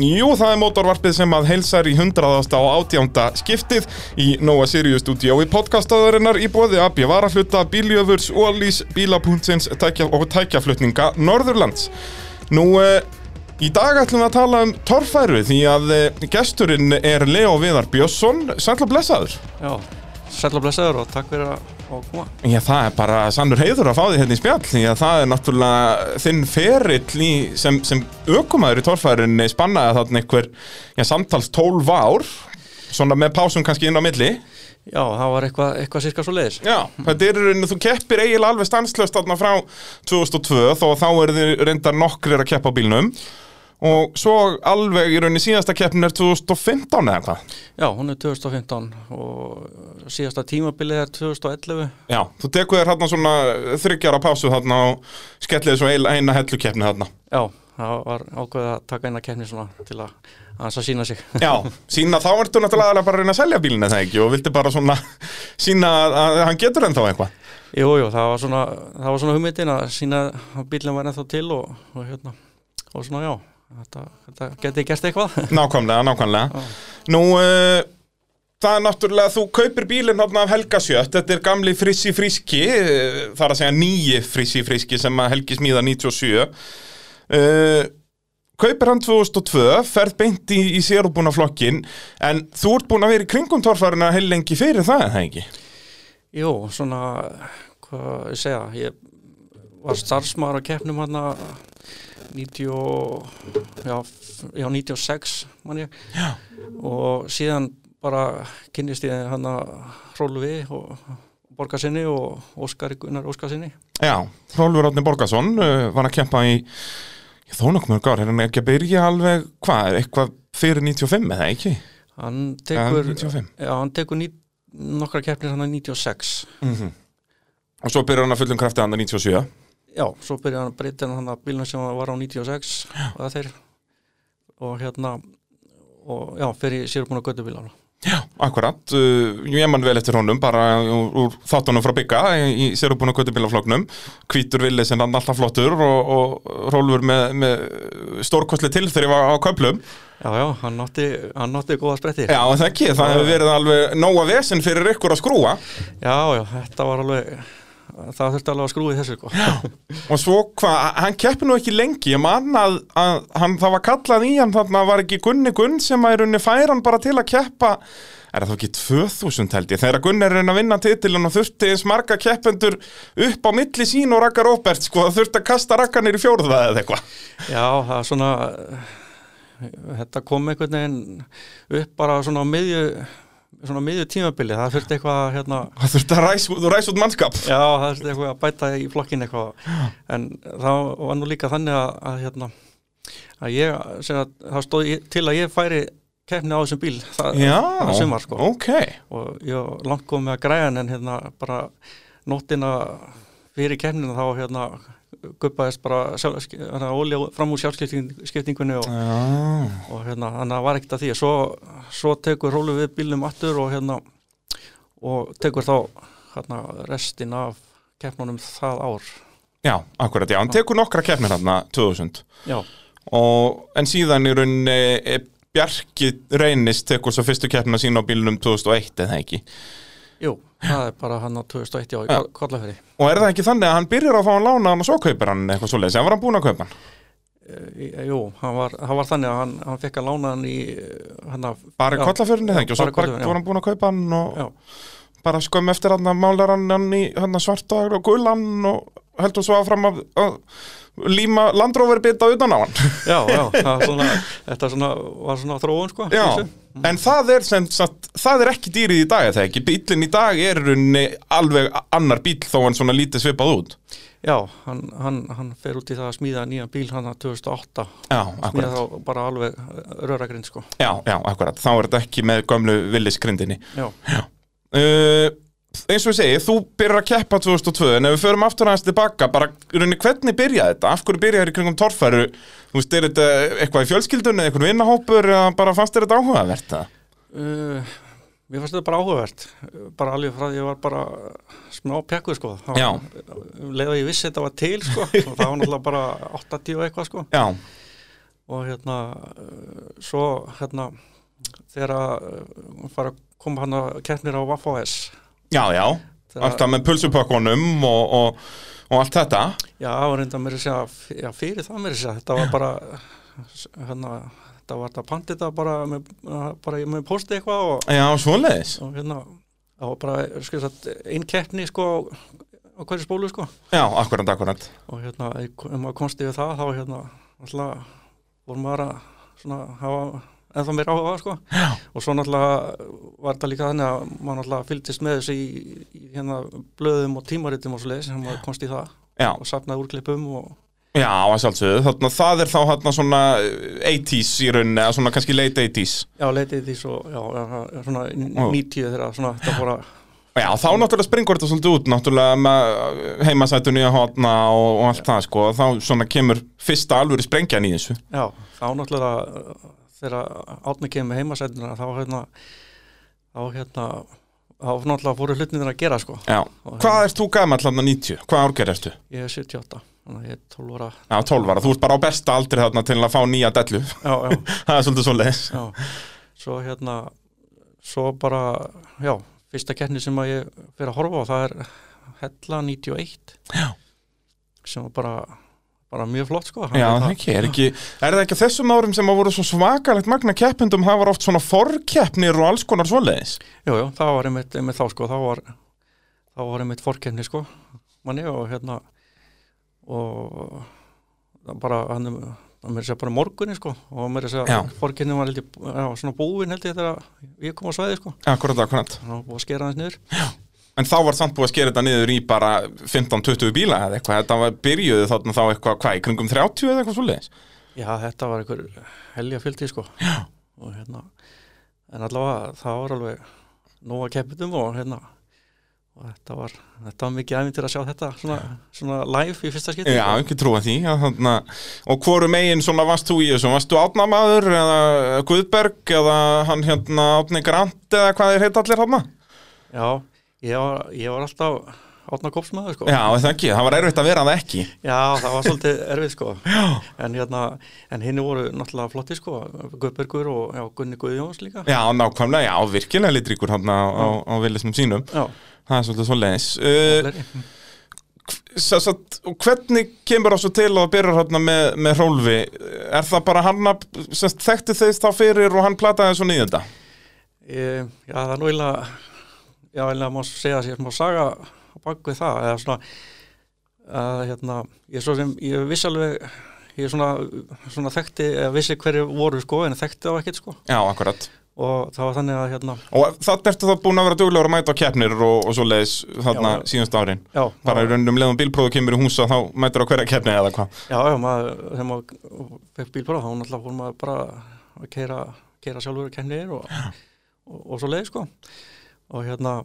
Jú, það er mótorvarpið sem að heilsar í 100. á átjánda skiptið í Nóa Sirius stúdíó í podcastaðarinnar í bóði AB Varafluta, Bíljöfurs, Ólís, Bílapunktins tækja, og tækjaflutninga Norðurlands. Nú, uh, í dag ætlum við að tala um torfæru því að uh, gesturinn er Leo Viðar Björnsson, sæll og blessaður. Já, og blessaður og takk fyrir að að koma. Já, það er bara sannur heiður að fá því hérna í spjall því að það er náttúrulega þinn ferill í, sem, sem aukumæður í torfærinni spannaði þarna einhver já, samtals 12 ár svona með pásum kannski inn á milli Já, það var eitthvað, eitthvað sirka svo leiðis. Já, þetta er þú keppir eiginlega alveg stanslöst þarna frá 2002 þó þá eru þið reyndar nokkrir að keppa á bílnum og svo alveg í rauninni síðasta keppin er 2015 eða hvað? Já, hún er 2015 og síðasta tímabilið er 2011. Já, þú tekur þér hérna svona þryggjara pásu þarna og skellið svo eina hellukeppni þarna. Já, það var ákveðið að taka eina keppni svona til að hans að sína sig. Já, sína þá ertu náttúrulega bara að reyna að selja bílinu það ekki og vilti bara svona sína að hann getur ennþá eitthvað. Jú, jú, það var svona, það var svona hugmyndin að sína að bílinn var ennþá til og, og hérna, og svona já þetta, þetta geti gert eitthvað. Nákvæmlega, nákvæmlega. Nú, uh, það er náttúrulega þú kaupir bílinn hérna af Helgasjött þetta er gamli Frissi Friski uh, það er að segja nýji Frissi Friski sem að Helgi smíða 97 uh, kaupir hann 2002 ferð beint í, í sérubúna flokkin en þú ert búin að vera í kringum torfarina heil lengi fyrir það, en það ekki? Jú, svona hvað segja, ég var starfsmaður að keppnum hann að 90, já, já 96 mann ég já. og síðan bara kynist ég hann að Rólfi og Borgarsinni og Óskar Gunnar Óskarsinni Já, Rólfur Átni Borgarsson uh, var að kempa í þó nokkuð mörg ár, er hann ekki að byrja alveg hvað, eitthvað fyrir 95 eða ekki? Hann tekur, já, hann tekur ní, nokkra keppnir hann að 96 mm -hmm. Og svo byrjar hann að fullum krafti hann að 97 Já, svo byrjaði hann að breyta hann að bílunum sem var á 96 og það þeir. Og hérna og já, fyrir sér búin að götu bílar Já, akkurat, uh, ég mann vel eftir honum bara úr, þáttunum frá bygga í sér búin að götu bílafloknum Kvítur Vili sem hann alltaf flottur og, og Rólfur með, með stórkostli til þegar ég var á köplum Já, já, hann nátti, hann nátti góða spretti. Já, það ekki, það hefur verið alveg nóga vesen fyrir ykkur að skrúa Já, já, þetta var alveg það þurfti alveg að skrúi þessu sko. og svo hvað, hann keppi nú ekki lengi. Ég man að, að hann, það var kallað í hann þarna var ekki Gunni Gunn sem að er unni færan bara til að keppa? Er það ekki 2000 held ég þegar Gunni er að vinna titilun og þurfti eins marga keppendur upp á milli sín og Raka Róbert sko, þurfti að kasta Rakanir í fjórða eða eitthvað. Já, það er svona þetta kom einhvern veginn upp bara svona á miðju svona miðju tímabili, það þurfti eitthvað hérna, það þurfti að ræsa ræs út mannskap. Já, það þurfti eitthvað að bæta í flokkin eitthvað. En það var nú líka þannig að, að hérna, að ég að, það stóð til að ég færi kefni á þessum bíl það, já, það sumar sko. okay. og ég langt kom með að græða en hérna bara nóttina fyrir kefninu þá hérna guppaðist bara ólja fram úr sjálfskiptingunni og, og hérna þannig að það var ekkert að því. Svo, svo tekur Rólu við bílnum aftur og hérna og tekur þá hérna restin af keppnunum það ár. Já, akkurat, já, hann tekur nokkra keppnir hérna 2000 Já. Og, En síðan í rauninni e, Bjarki reynist tekur svo fyrstu keppnuna sína á bílnum 2001 eða ekki? Jú, það er bara hann á 2001 á ja. Kollaferi. Og er það ekki þannig að hann byrjir að fá hann lána og svo kaupir hann eitthvað svoleiðis, en var hann búin að kaupa hann? E, jú, hann var, hann var þannig að hann, hann fekk að lána hann í hann að, Bara Kollaferinni þengi og svo bara, var hann búin að kaupa hann og já. bara skömm eftir hann að málar hann í svartagur og gullan og heldur svo áfram að, að líma landróferi bita utan á hann. Já, já, svona, þetta svona, var svona þróun sko Já, en það er, sem, satt, það er ekki dýrið í dag eða ekki, bílinn í dag er runni alveg annar bíl þó hann svona lítið svipað út. Já, hann, hann, hann fer út í það að smíða nýjan bíl hann að 2008 Já, smíða þá bara alveg röragrind sko. Já, já, akkurat, þá er þetta ekki með gömlu villisgrindinni Já, já. Uh, eins og ég segi, þú byrjar að keppa 2002 en ef við förum aftur aðeins tilbaka bara, hvernig byrjaði þetta? Af hverju byrjaði þetta í kringum torfæru? Þú veist, er þetta eitthvað í fjölskyldunni, eitthvað vinnahópur eða bara fannst þetta áhugavert? Uh, mér fannst þetta bara áhugavert. Bara alveg frá því að ég var bara smá pekkuð sko. Leðið ég vissi þetta var til sko. Og það var náttúrulega bara 8-10 eitthvað sko. Já. Og hérna uh, svo hérna þegar uh, fara að koma hann að keppnir á Vafos Já, já, alltaf með pulsupökkunum og, og, og allt þetta. Já, það var reynda mér að segja já, fyrir það mér að segja, þetta var bara hérna, þetta var þetta pantið þetta bara með, bara með posti eitthvað og, Já, svoleiðis. og hérna það var bara, sko þess að einn keppni sko á, hverju spólu sko. Já, akkurat, akkurat. Og hérna, ef maður komst yfir það þá hérna, alltaf voru maður að svona hafa ennþá meira áhuga sko. Og svo náttúrulega var þetta líka þannig að maður náttúrulega fylgdist með þessu í, í hérna blöðum og tímaritum og svo leiðis sem maður komst í það. Já, og sapnaði úrklippum og já, Þannig að það er þá hérna svona 80s í rauninni, eða svona kannski late 80s já, leitið því svo, já, svona Ó. 90 þegar svona þetta fór að Já, þá náttúrulega springur þetta svolítið út náttúrulega með heimasætunni að hotna og, og allt það sko. Þá svona kemur fyrsta alvöru sprengjan í þessu. Já, þá náttúrulega þegar átni kemur með heimasætina þá hérna þá hérna þá náttúrulega fóru hlutinir að gera sko. Já, Og hvað ert þú gamall hann 90? Hvað árger ertu? ég er 78, þannig að ég er 12 ára. Já, 12 ára, þú ert bara á besta aldri þarna til að fá nýja dellu. Já, já, Það er svolítið svo leiðis já. Svo hérna svo bara, já, fyrsta keppni sem að ég fyrir að horfa á það er Hella 91 Já. sem bara bara mjög flott sko Já, það. ekki, er ekki Er það ekki þessum árum sem að voru svo svakalegt magna keppindum það var oft svona forkeppnir og alls konar svoleiðis? Jú, jú, það var einmitt, einmitt þá sko, þá var þá var einmitt fórkenni sko manni og hérna og það bara hann það mér segja bara morgunni sko og mér Já. segja fórkenni var held ég já, svona búin held ég þegar ég kom á svæði sko. Akkurat, akkurat. Og að skera hans niður En þá var samt búið að skera þetta niður í bara 15-20 bíla eða eitthvað. Þetta var byrjuðu þarna þá eitthvað, hvað, í kringum 30 eða eitthvað svoleiðis? Já, þetta var einhver helja fylgdi sko. Já. og hérna en allavega það var alveg nóga keppitum og hérna og þetta var, þetta var mikið æfintir að sjá þetta svona, svona live í fyrsta skipti Já, sko. ekki trúa því að, þarna, Og hvoru megin svona varst þú í þessu? Varstu Átnamaður eða Guðberg eða hann hérna Átni Grant eða hvað þeir heit allir hann Já, ég var, ég var alltaf átna kopsmaður sko. Já, það ekki, það var erfitt að vera það ekki Já, það var svolítið erfið sko. en, hérna, en hinn voru náttúrulega flotti sko. Guðbergur og já, Gunni Guðjóns líka Já, nákvæmlega, já, virkilega litríkur hann á, á, á villisnum sínum Já, Það er svolítið svo leiðis uh. Satt, hvernig kemur það svo til að byrja hérna með, með Rólfi er það bara hann að þekkti þeist þá fyrir og hann plataði svo þetta Ég, já, það er eiginlega já, eiginlega má segja að ég má saga á bakvið það eða svona að hérna, ég er svo sem ég viss alveg ég er svona, svona þekkti, eða vissi hverju voru sko, en þekkti þá ekkert sko. Já, akkurat. Og það var þannig að hérna, og þannig ertu það búin að vera duglegur að mæta á keppnir og, og svo leiðis þarna Já. síðust árin. Já, bara í raunum leðum bílpróðu kemur í húsa þá mætur á hverja keppni eða hvað? Já, já, maður, þegar maður fekk bílbróð, þá náttúrulega fór maður bara að keira, keira sjálfur að kennir og, og, og svo leið, sko. Og hérna,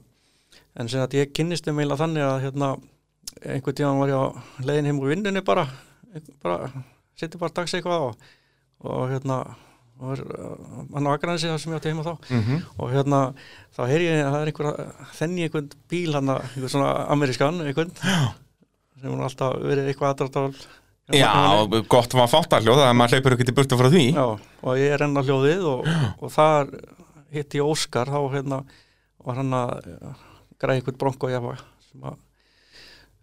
en sem að ég kynnist þeim eiginlega þannig að hérna, einhvern tíðan var ég á leiðin heim úr vinnunni bara, bara, sitti bara dags eitthvað og, og hérna, og hann á Akranesi það sem ég átti heima þá. Mm -hmm. og hérna, þá heyri ég að það er einhver þenni einhvern bíl hann einhvern svona amerískan, einhvern sem hún alltaf verið eitthvað aðdraftal Já, gott var fáttarljóð að maður hleypur ekki til burtu frá því. Já, og ég er enn að hljóðið og, og þar hitti ég Óskar þá hérna var hann að græða einhvern bronko jafa, sem að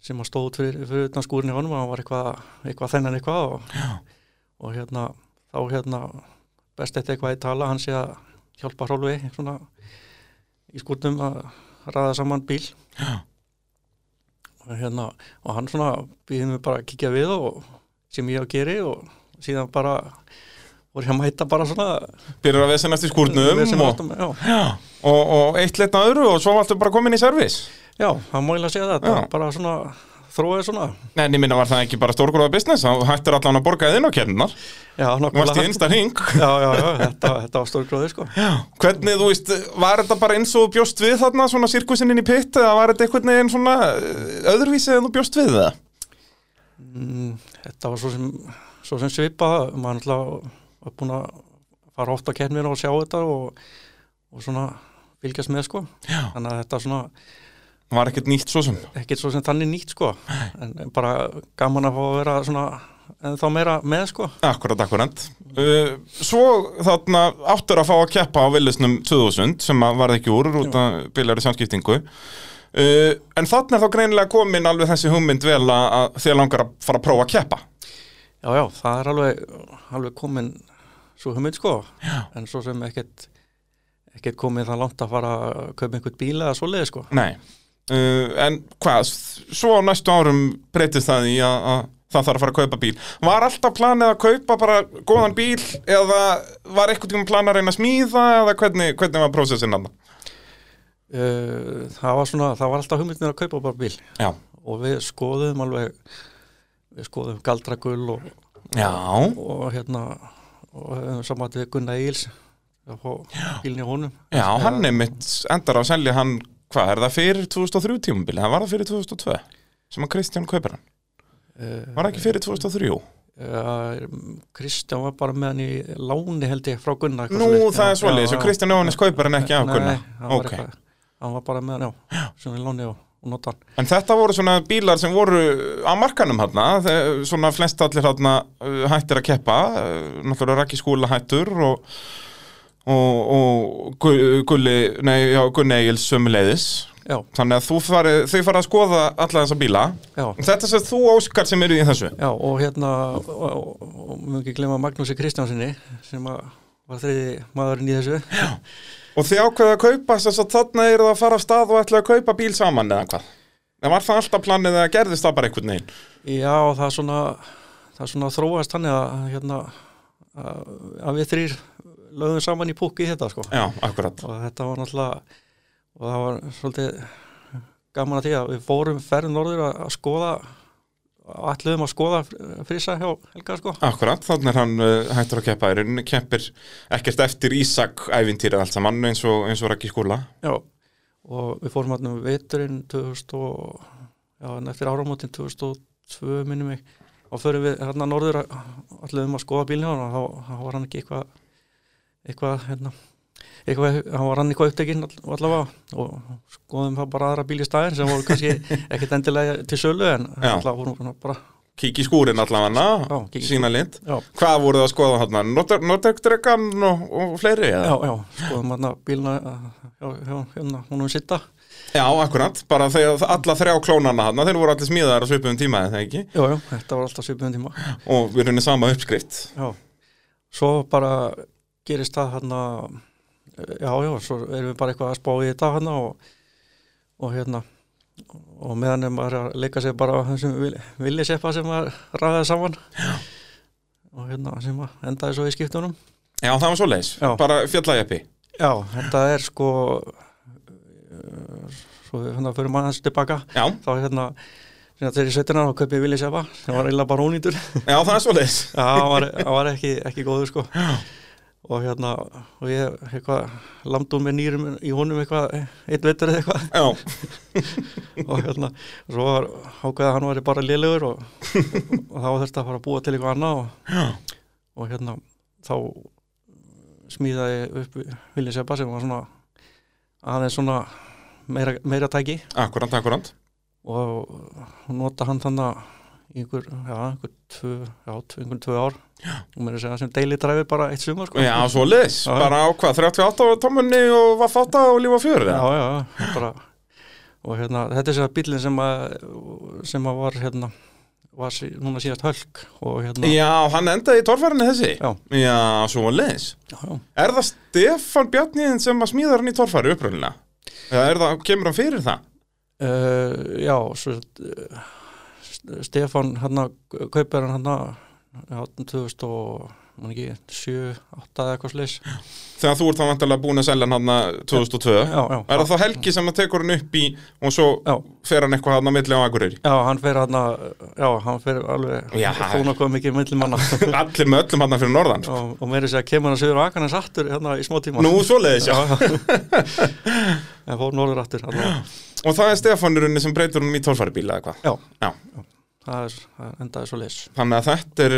sem að stóð út fyrir, fyrir utan skúrin í honum og hann var eitthvað, eitthvað þennan eitthvað og, og hérna þá hérna best eftir eitthvað í tala hann sé að hjálpa Hrólfi svona í skúrnum að ræða saman bíl. Já. og hérna og hann svona býði mig bara að kíkja við og sem ég á að geri og síðan bara voru ég að mæta bara svona Byrjar að vesenast í skúrnum og, já, já, og, og eitt leitna öðru og svo varstu bara komin í servis. Já, það má ég að segja það Já. þetta bara svona þróið svona. En ég minna var það ekki bara stórgróða business? Þá hættir allan að borga þinn á kennar já, Varst í einsta hring. Já, já, já, þetta, þetta var stór gróði sko Hvernig, þú veist, var þetta bara eins og bjóst við þarna svona sirkusinn inn í pitt eða var þetta einhvern veginn svona eh, öðruvísi en þú bjóst við það? mm, þetta var svo sem, svo sem svipað maður náttúrulega var búin að fara ofta að mér og sjá þetta og, og svona fylgjast með sko. Já. þannig að þetta svona Var ekkert nýtt svo sem? Ekkert svo sem þannig nýtt sko. En bara gaman að fá að vera svona en þá meira með sko. Akkurat, akkurat. Uh, Svo þarna áttur að fá að keppa á Villisnum 2000 sem að varð ekki úr út af biljari samskiptingu. Uh, En þarna er þá greinilega komin alveg þessi hugmynd vel að þið langar að fara að prófa að keppa. Já, já, það er alveg, alveg komin svo hugmynd sko já. en svo sem ekkert ekkert komið það langt að fara að kaupa einhvern bíla eða svoleiði sko Nei, uh, en hvað, svo á næstu árum breytist það í að, að það þarf að fara að kaupa bíl Var alltaf planið að kaupa bara góðan bíl eða var eitthvað tíma plan að reyna að smíða eða hvernig, hvernig var prósessin annað? Uh, það var svona, það var alltaf hugmyndin að kaupa bara bíl Já. og við skoðum alveg við skoðum galdragull og, og, og hérna og samanlega Gunnar Eils á honum. Já, hann er mitt endar á selja hann hvað, er það fyrir 2003 tímubili? Það var það fyrir 2002 sem að Kristján kaupir hann. Uh, Var það ekki fyrir 2003? Uh, Kristján var bara með hann í láni held ég frá Gunnar Nú, það er svolítið, svo Kristján Jóhannes kaupir hann ekki á Gunnar. Nei, hann var, okay. hann var bara með hann, já, svona í láni og En þetta voru svona bílar sem voru á markanum hérna, svona flest allir hérna hættir að keppa, náttúrulega Raki skúla hættur og, og, og Gulli, nei, já, Gunni Egil's sömuleiðis. Já. Þannig að fari, þau fara að skoða alla þessa bíla. Já. Þetta sem þú óskar sem eru í þessu. Já, og hérna, og mjög ekki glemja Magnúsi Kristjánsinni sem var þriði maðurinn í þessu. Já. Og þið ákveðu að kaupa þess að þarna eru það að fara af stað og ætla að kaupa bíl saman eða hvað? En var það alltaf planið eða gerðist það bara einhvern veginn? Já, það er svona, það er svona þróast hann eða hérna, að við þrýr lögum saman í púki í þetta sko. Já, akkurat. Og þetta var náttúrulega, og það var svolítið gaman að því að við fórum ferðin orður að skoða alluðum að skoða frisa hjá Helga sko. Akkurat, þannig er hann uh, hættur að keppa er keppir ekkert eftir Ísak ævintýrið allt saman eins og, eins og Rækki skóla Já, og við fórum hann um veiturinn 2000 og já, eftir áramótin 2002 minnum ég og fyrir við hérna norður alluðum að skoða bílni og þá var hann ekki eitthvað eitthvað hérna eitthvað, hann var hann eitthvað upptekinn allavega og skoðum það bara aðra bíl í staðin sem voru kannski ekkert endilega til sölu en allavega voru bara Kiki skúrin allavega, sína lind Hvað voru það að skoða hann? Nordektrekan og, og fleiri? Já, já, skoðum hann bílna hérna, hún um sitta. Já, akkurat, bara þegar alla þrjá klónana hann, þeir voru allir smíðar á svipum tíma, eða ekki? Já, já, þetta var alltaf svipum tíma. Og við erum í sama uppskrift. Já, svo bara gerist það hann að já, já, svo erum við bara eitthvað að spá í þetta hérna og, og hérna og meðan er maður að leika sér bara þessum villi seppa sem maður ræðaði saman. Já. og hérna sem endaði svo í skiptunum. Já, það var svo leis, bara fjallægjapi Já, þetta er sko svo hérna fyrir maður hans tilbaka. Já. þá hérna þegar ég setja hann á köpið villi seppa sem var illa bara ónýtur. Já, það er svo leis Já, það var, var ekki, ekki góður sko. Já og hérna og ég eitthvað landum með nýrum í honum eitthvað eitt veitur eða eitthvað. Og hérna svo var hákaði að hann var bara liðlegur og, og þá þurfti að fara að búa til eitthvað annað og, og hérna þá smíðaði upp Vilja Seppa sem var svona aðeins svona meira, meira tæki. Akkurant, akkurant og nota hann þannig að einhver, já, einhver tvö, já, einhvern tvö ár. Og mér er að segja sem daily driver bara eitt sumar sko. Já, svo leis, bara á hvað, 38 á tómunni og var fáta og lífa fjör Já, já, bara og hérna, þetta er að bílinn sem að sem að var, hérna var sí, núna síðast hölk og hérna Já, hann endaði í torfærinni þessi. Já, já svo leis Er það Stefan Bjarniðin sem að smíða hann í torfæri uppröðina? Eða það, kemur hann fyrir það? Uh, já, svo uh, Stefan hann að kaupir hann að 2007, 8 eða eitthvað slis Þegar þú ert þá vantilega búin að selja hann hann 2002 já, já, Er það þá Helgi sem það tekur hann upp í og svo já. fer hann eitthvað hann að milli á Akureyri? Já, hann fer hann að já, hann fer alveg þóna hvað mikið milli manna Allir með öllum hann fyrir norðan sko. og, og mér er að segja að kemur hann að sögur Akarnas aftur hérna í smá tíma. Nú, svo leiðis, já. En fór norður aftur Og það er Stefanurunni sem breytur hann í tólfæri bíla eða hvað? Já það er, endaði svo leys Þannig að þetta er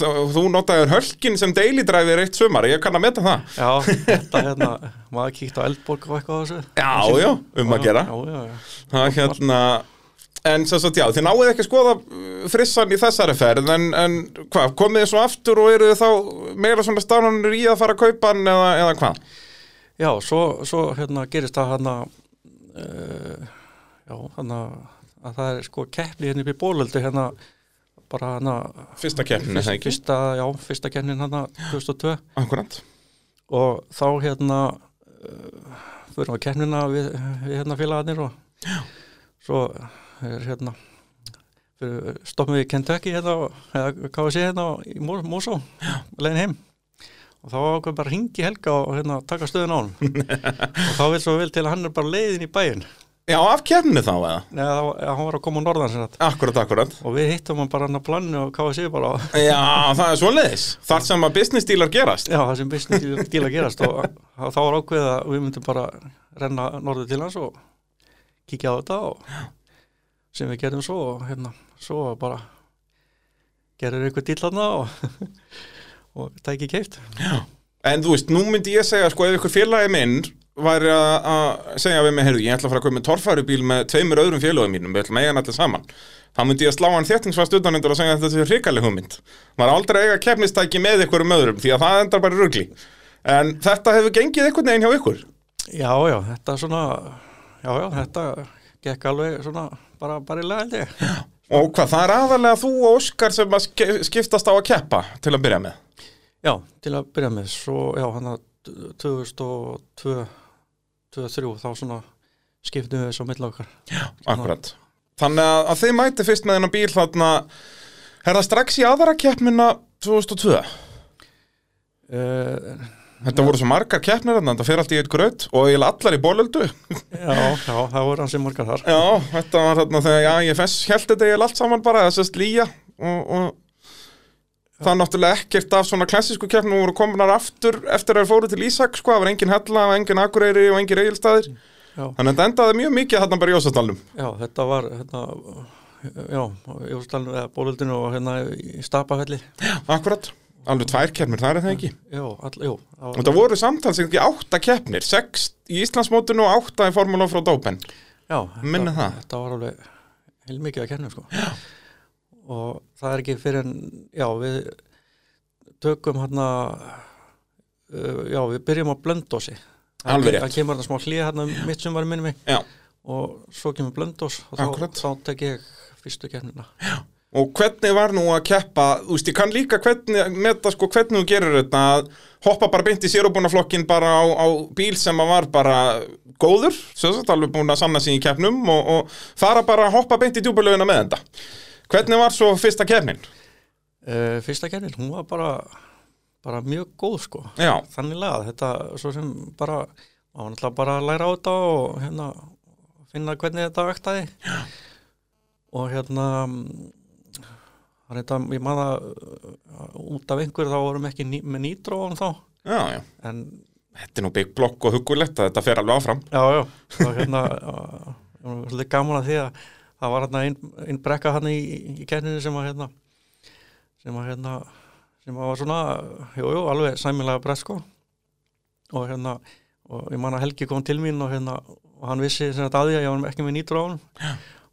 þú, þú notaður hölkin sem daily driver eitt sumar, ég kann að metta það. Já, þetta hérna, maður kíkt á Eldborg og eitthvað á þessu. Já, já, um að gera. Já, já, já Það er hérna En svo svo, já, þið náðu ekki að skoða uh, frissan í þessari ferð en, en hvað, komið þið svo aftur og eru þið þá meira svona stánanir í að fara að kaupa hann eða, eða hvað? Já, svo, svo hérna gerist það hann að uh, já, hann að það er sko keppni hérna upp í bólöldu hérna bara hann að Fyrsta keppnin, ekki? fyrsta, já, fyrsta keppnin hann að 2002 Akkurant og þá hérna uh, fyrir á keppnina við, við hérna félagarnir og já. svo er hérna fyrir, stoppum við í Kentucky hérna eða við sé hérna í Mosó legin heim. Og þá ákveðum bara að ringi Helga og hérna taka stöðun á hann og þá vil svo vel til að hann er bara leiðin í bæinn Já, af keppni þá eða? þá- hann var að koma á norðan sem sagt. Akkurat, akkurat og við hittum hann bara hann að plannu og við sé bara. Já, það er svoleiðis. Þar sem að business dílar gerast. Já, það sem business díl að gerast. Og þá var ákveðið að við myndum bara renna norður til hans og kíkja á þetta og sem við gerðum svo og hérna, svo bara gerður ykkur díl þarna og, og tæki keift. En þú veist, nú myndi ég segja, sko, ef ykkur félagi minn væri að segja við mig, heyrðu, ég ætla að fara að koma með torfærubíl með tveimur öðrum félagum mínum, við ætlum að eiga hann allir saman. Þá myndi ég að slá hann þéttingsfast utanendur og segja að þetta sé hrikaleg hugmynd. Maður á aldrei að eiga keppnistæki með ykkur um öðrum, því að það endar bara í rugli. En þetta hefur gengið einhvern veginn hjá ykkur. Já, já, þetta svona, já, já, þetta gekk alveg svona bara, bara í lega held ég. Og hvað, það er aðalega þú og Óskar sem skiptast á að keppa til að byrja með. Já, til að byrja með, svo, já, hann að 2002, 2003, þá svona skiptum við þessu á milli okkar. Akkurat. Þannig að, að þið mæti fyrst með þennan bíl þarna, er það strax í aðra keppnina 2002? Uh, Þetta voru svo margar keppnir þarna, þetta fer allt í eitt gröð og eiginlega allar í bólöldu. já, já, það voru hans sem margar þar. Já, þetta var þarna þegar já, ég fess held þetta eiginlega allt saman bara, þessast lýja og, og það er náttúrulega ekkert af svona klassísku keppnum voru kominar aftur eftir að þeir fóru til Ísak, sko, það var engin hella engin akureyri og engin reygilstaðir. Já. Þannig að þetta endaði mjög mikið þarna bara í Jósastalunum. Já, þetta var hérna, já, í Úrstalinu eða bólöldinu og hérna í Stapafelli Akkurat, alveg tvær keppnir, það er það ekki. Já, all, jú það Og það voru samtals ekki átta keppnir, sex í Íslandsmótinu og átta í Formula frá Dópen. Já, þetta, það. þetta var alveg heilmikið að kenna sko já. Og það er ekki fyrir en já, við tökum hérna uh, já, við byrjum á blöndósi Alveg rétt. Það kemur þetta smá hlýja hérna mitt sem var í minni mig Já. og svo kemur blöndós og þá, þá tek ég fyrstu kennina Og hvernig var nú að keppa, þú veist, ég kann líka hvernig, meta sko hvernig þú gerir þetta að hoppa bara beint í sérubunaflokkin bara á, á bíl sem að var bara góður, svo þetta alveg búin að sanna sig í keppnum og, og fara bara að hoppa beint í djúbulögina með þetta. Hvernig var svo fyrsta keppnin? uh, Fyrsta kennin, hún var bara bara mjög góð sko Já, þannig lagað, þetta svo sem bara, maður náttúrulega bara læra á þetta og hérna finna hvernig þetta vektaði og hérna hann þetta, ég maður að út af einhverju þá vorum ekki ný, með nýtró á hann þá já, já. en Þetta er nú bygg blokk og hugulegt að þetta fer alveg áfram. já, já, það var hérna það var svolítið gaman að því að það var hérna einn ein brekka hann í, í kenninu sem að hérna sem að hérna sem að var svona, jú, jú, alveg sæmilega brett sko. Og hérna, og ég man að Helgi kom til mín og hérna, og hann vissi sem þetta að því að ég var ekki með nýtur á hann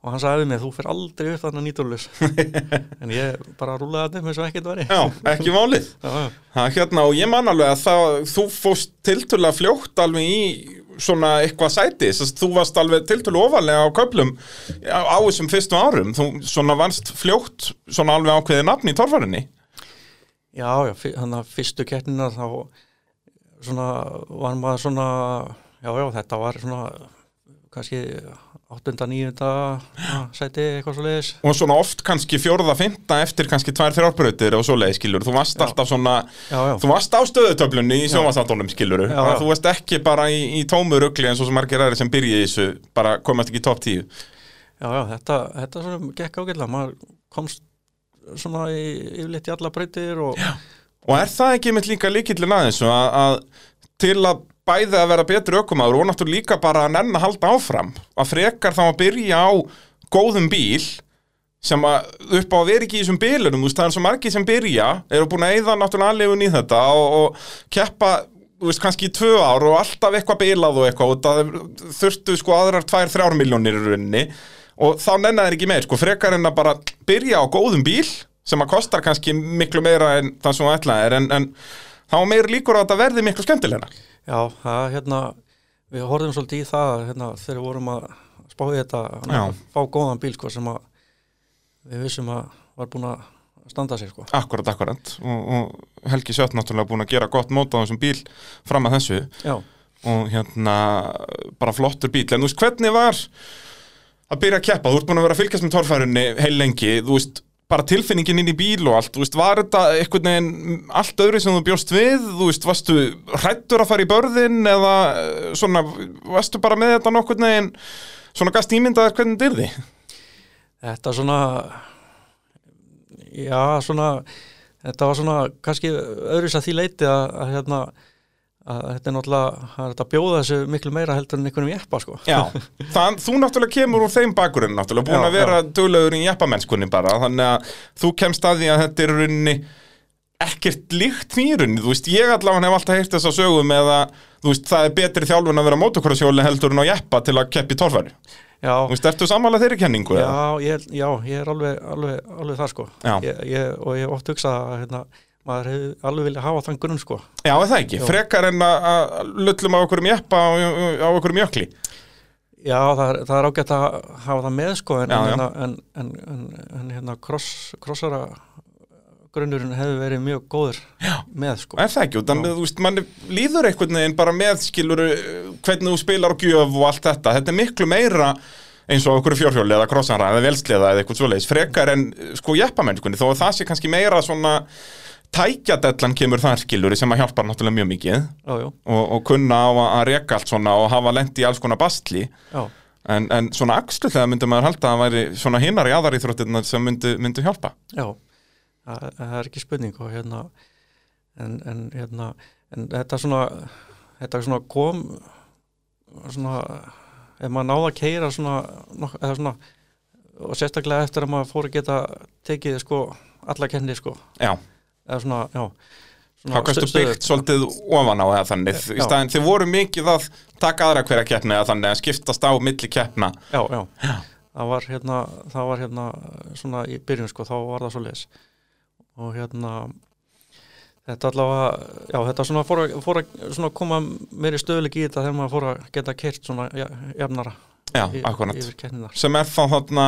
og hann sagði mig, þú fer aldrei upp þarna nýturlus en ég bara rúlaði þetta með svo ekkert væri. Já, ekki málið. já, já, hérna, og ég man alveg að það, þú fóst tiltölulega fljótt alveg í svona eitthvað sæti, þú varst alveg tiltölulega ofalega á köplum á, á þessum fyrstu árum, þú svona varst fljótt svona alveg ákveðið nafn í torfarinni. já, já þannig að fyrstu keppnina þá svona var maður svona já, já, þetta var svona kannski 8. 9. sæti eitthvað svo leiðis Og svona oft kannski fjórða, fymta eftir kannski tvær þrjárbrautir og svoleiði skilur, þú varst Já. alltaf svona, já, já, þú varst á stöðutöflunni í sjómasáttónum skilur, þú varst ekki bara í, í tómu rugli eins og sem margir aðri sem byrja í þessu, bara komast ekki í topp 10. já, já þetta, þetta svona gekk ágætlega maður komst svona í, yfirleitt í alla breytir og Og er það ekki mitt líka líkillin aðeins að, að til að bæði að vera betri ökumaður og náttúrulega líka bara að nenn að halda áfram. Að frekar þá að byrja á góðum bíl sem að upp á að vera ekki í þessum bílunum. Það er svo margir sem byrja eru búin að eyða náttúrulega aðlegun í þetta og, og keppa þú veist, kannski í tvö ár og alltaf eitthvað bílað og eitthvað og það þurftu sko aðrar tvær, þrjár miljónir í rauninni og þá nennar ekki meir, sko, frekar en að bara byrja á góðum bíl sem að kostar kannski miklu meira en það sem þú ætlaðir en, en þá meir líkur á að þetta verði miklu skemmtilega Já, það hérna, við horfum svolítið í það hérna, þegar við vorum að spáði þetta að fá góðan bíl sko, sem að við vissum að var búin að standa sig sko. Akkurat, akkurat og, og Helgi Sjöt náttúrulega búin að gera gott mót á þessum bíl fram að þessu. Já, og hérna bara flottur bíl, en þú veist hvernig var að byrja að keppa, þú ert búin að vera að fylgjast með torfærunni heil lengi, þú veist bara tilfinningin inn í bíl og allt, veist, var þetta einhvern veginn allt öðru sem þú bjóst við? Þú veist, varstu hrættur að fara í börðin eða eh, svona varstu bara með þetta nokkurn veginn svona gast ímyndaðir hvernig þetta yrði? Þetta svona já, svona þetta var svona kannski öðruðs að því leiti að, að hérna að þetta er náttúrulega, það er að bjóða þessu miklu meira heldur en einhvernum jeppa sko. Já, þann, þú náttúrulega kemur úr þeim bakurinn náttúrulega, búin Já, að vera duglegur í jeppamennskunni bara, þannig að þú kemst að því að þetta er rauninni ekkert líkt því rauninni, þú veist, ég allavega hef alltaf heyrt þess að sögum eða, þú veist, það er betri þjálfun að vera motocrossjóli heldur en á jeppa til að keppi torfæri, Já, þú veist, ertu sammála þeirri kenningu? já, ég, já, ég er alveg, alveg, alveg það sko. Ég, ég, og ég hef oft hugsað að hérna, maður hefur alveg viljað hafa þann grunn sko Já, það ekki, Já. frekar en að að lullum á okkur um jeppa á, á okkur um jökli Já, það er, það er ágætt að hafa það með sko en, Já, já. hérna, en, en, en, en hérna cross, crossara grunnurinn hefur verið mjög góður já. með sko Er það ekki, utan, Já. þú veist, mann líður einhvern veginn bara með skilur hvernig þú spilar á gjöf og allt þetta þetta er miklu meira eins og okkur fjórhjóli eða krossanra eða velsliða eða eitthvað svoleiðis frekar en sko jeppamennskunni þó að það sé kannski meira svona tækjadellan kemur þar skilur sem að hjálpar náttúrulega mjög mikið. Já, já, og, og kunna á að, að reka allt svona og hafa lent í alls konar bastli en, en svona axlulega myndi maður halda að væri svona hinnar í aðaríþróttirna sem myndi, myndi hjálpa. Já. Það, það er ekki spurning og hérna en, en hérna en þetta svona þetta svona kom svona ef maður náða að keira svona, eða svona og sérstaklega eftir að maður fór að geta tekið sko alla kenni sko. Já, eða svona, já þá kannstu stu- byggt svolítið ofan á eða þannig. Í Já. staðin þið voru mikið að taka aðra hverja keppni eða þannig að skiptast á milli keppna. Já, já, það var hérna það var hérna svona í byrjun sko, þá var það svo leis og hérna þetta allavega, já þetta svona fór að, fór að svona koma meiri stöðuleik í þetta þegar maður fór að geta kert svona ja- jafnara Já, akkurat. sem er þá þarna,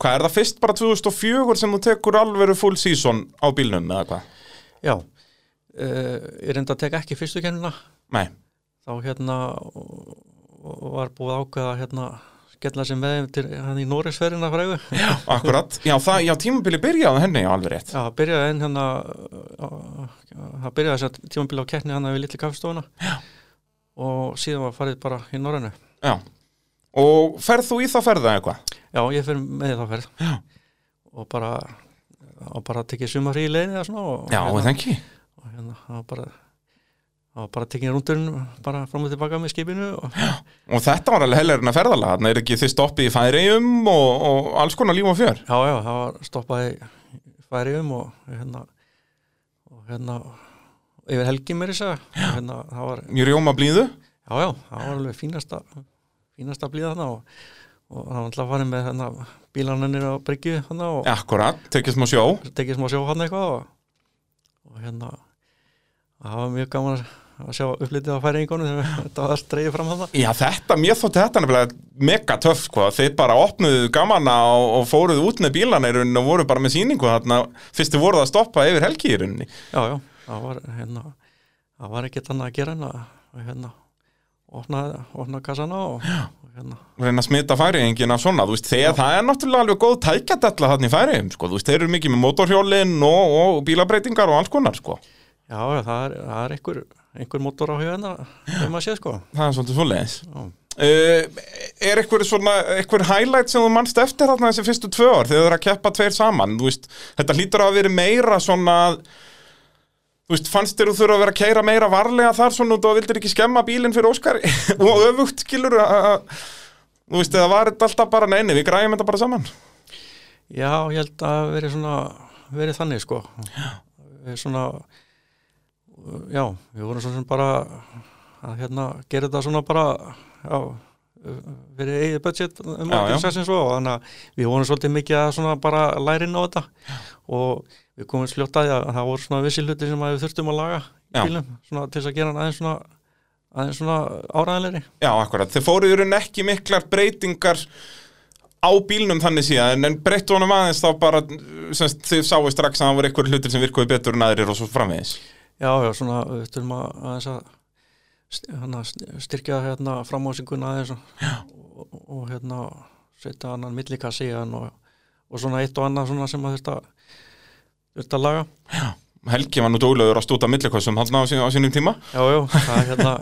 hvað er það fyrst bara 2004 sem þú tekur alveru full season á bílnum eða hvað? já, uh, ég reyndi að teka ekki fyrstu keppnina Nei, þá hérna var búið ákveða hérna skella sem með til hann í Nórisferðina frægu. Já, akkurat. Já, það, já tímabili byrjaði henni alveg rétt. Já, það byrjaði einn hérna það byrjaði þess að tímabili á keppni hann við litli kaffestofuna Já. og síðan var farið bara í Norrænu. Já, og ferð þú í það ferða eitthvað? Já, ég fyrir með í þá ferð. Já. og bara og bara tekið sumar í leiðin eða svona og, Já, og og það ekki og hérna, það var bara var bara tekið rúndurinn bara fram og tilbaka með skipinu og, Og þetta var alveg hellerinn að ferðala þarna er ekki þið stoppið í færiðum og, og alls konar líf og fjör? Já, já, það var stoppaði færi um og hérna og hérna yfir helgi mér í seg hérna, Í rjóma blíðu Já, já, það var alveg fínasta fínasta blíða þarna og, og það var alltaf farið með hérna, bílanennir á bryggju og Akkurat, tekið smá sjó. tekið smá sjó hann eitthvað og, og hérna það var mjög gaman að sjá upplitið á færingunum þegar þetta var dreigið fram þarna. Já, þetta, mér þótti þetta nefnilega mega töff, sko, þeir bara opnuðu gamana og, og fóruðu út með rauninni og voru bara með sýningu þarna, fyrst þið voruð að stoppa yfir helgi í rauninni. Já, já, það var hérna það var ekkert annað að gera en að, hérna opna, opna kassana og, og hérna Reyna að smita færiðingin af svona, veist, þegar það er náttúrulega alveg góð tækjadella þarna í færiðum, sko, þú veist, þeir eru mikið með motorhjólin og, og bílabreitingar og alls konar, sko. Já, já, það er, það er einhver, einhver mótor á þegar maður sé sko Það er svolítið. Já. Uh, er eitthvað svona, eitthvað highlight sem þú mannst eftir þarna þessi fyrstu tvö ár þegar þið eru að keppa tveir saman, veist, þetta hlýtur að vera meira svona þú veist, fannst þér þú þurfa að vera að keira meira varlega þar svona og þú vildir ekki skemma bílinn fyrir Óskari? Og öfugt skilur að, að- þú veist, eða var alltaf bara neini, við græjum þetta bara saman? Já, ég held að verið svona verið þannig sko. Já. svona já, við vorum svo sem bara að hérna gera þetta svona bara já, fyrir eigið budget um Já, já. svo og þannig að við vorum svolítið mikið að svona bara læra inn á þetta og við komum sljótaði að það voru svona vissi hluti sem við þurftum að laga í Já. bílum svona til þess að gera hann aðeins svona aðeins svona áræðanlegri Já, akkurat. Þeir fóruð í raun ekki miklar breytingar á bílnum þannig síðan, en, breyttu honum aðeins þá bara, semst, þið sáu strax að það voru einhverjum hlutir sem virkuði betur en aðrir og svo framvegis. Já, já, svona við þurfum að að styrkja hérna framásinguna aðeins og, og, og hérna setja annan millikassi og, og svona eitt og annað svona sem að þurft að laga Helgi var nú dólaður að stúta millikossum hann á, sín, á sínum tíma. Já, já, það er hérna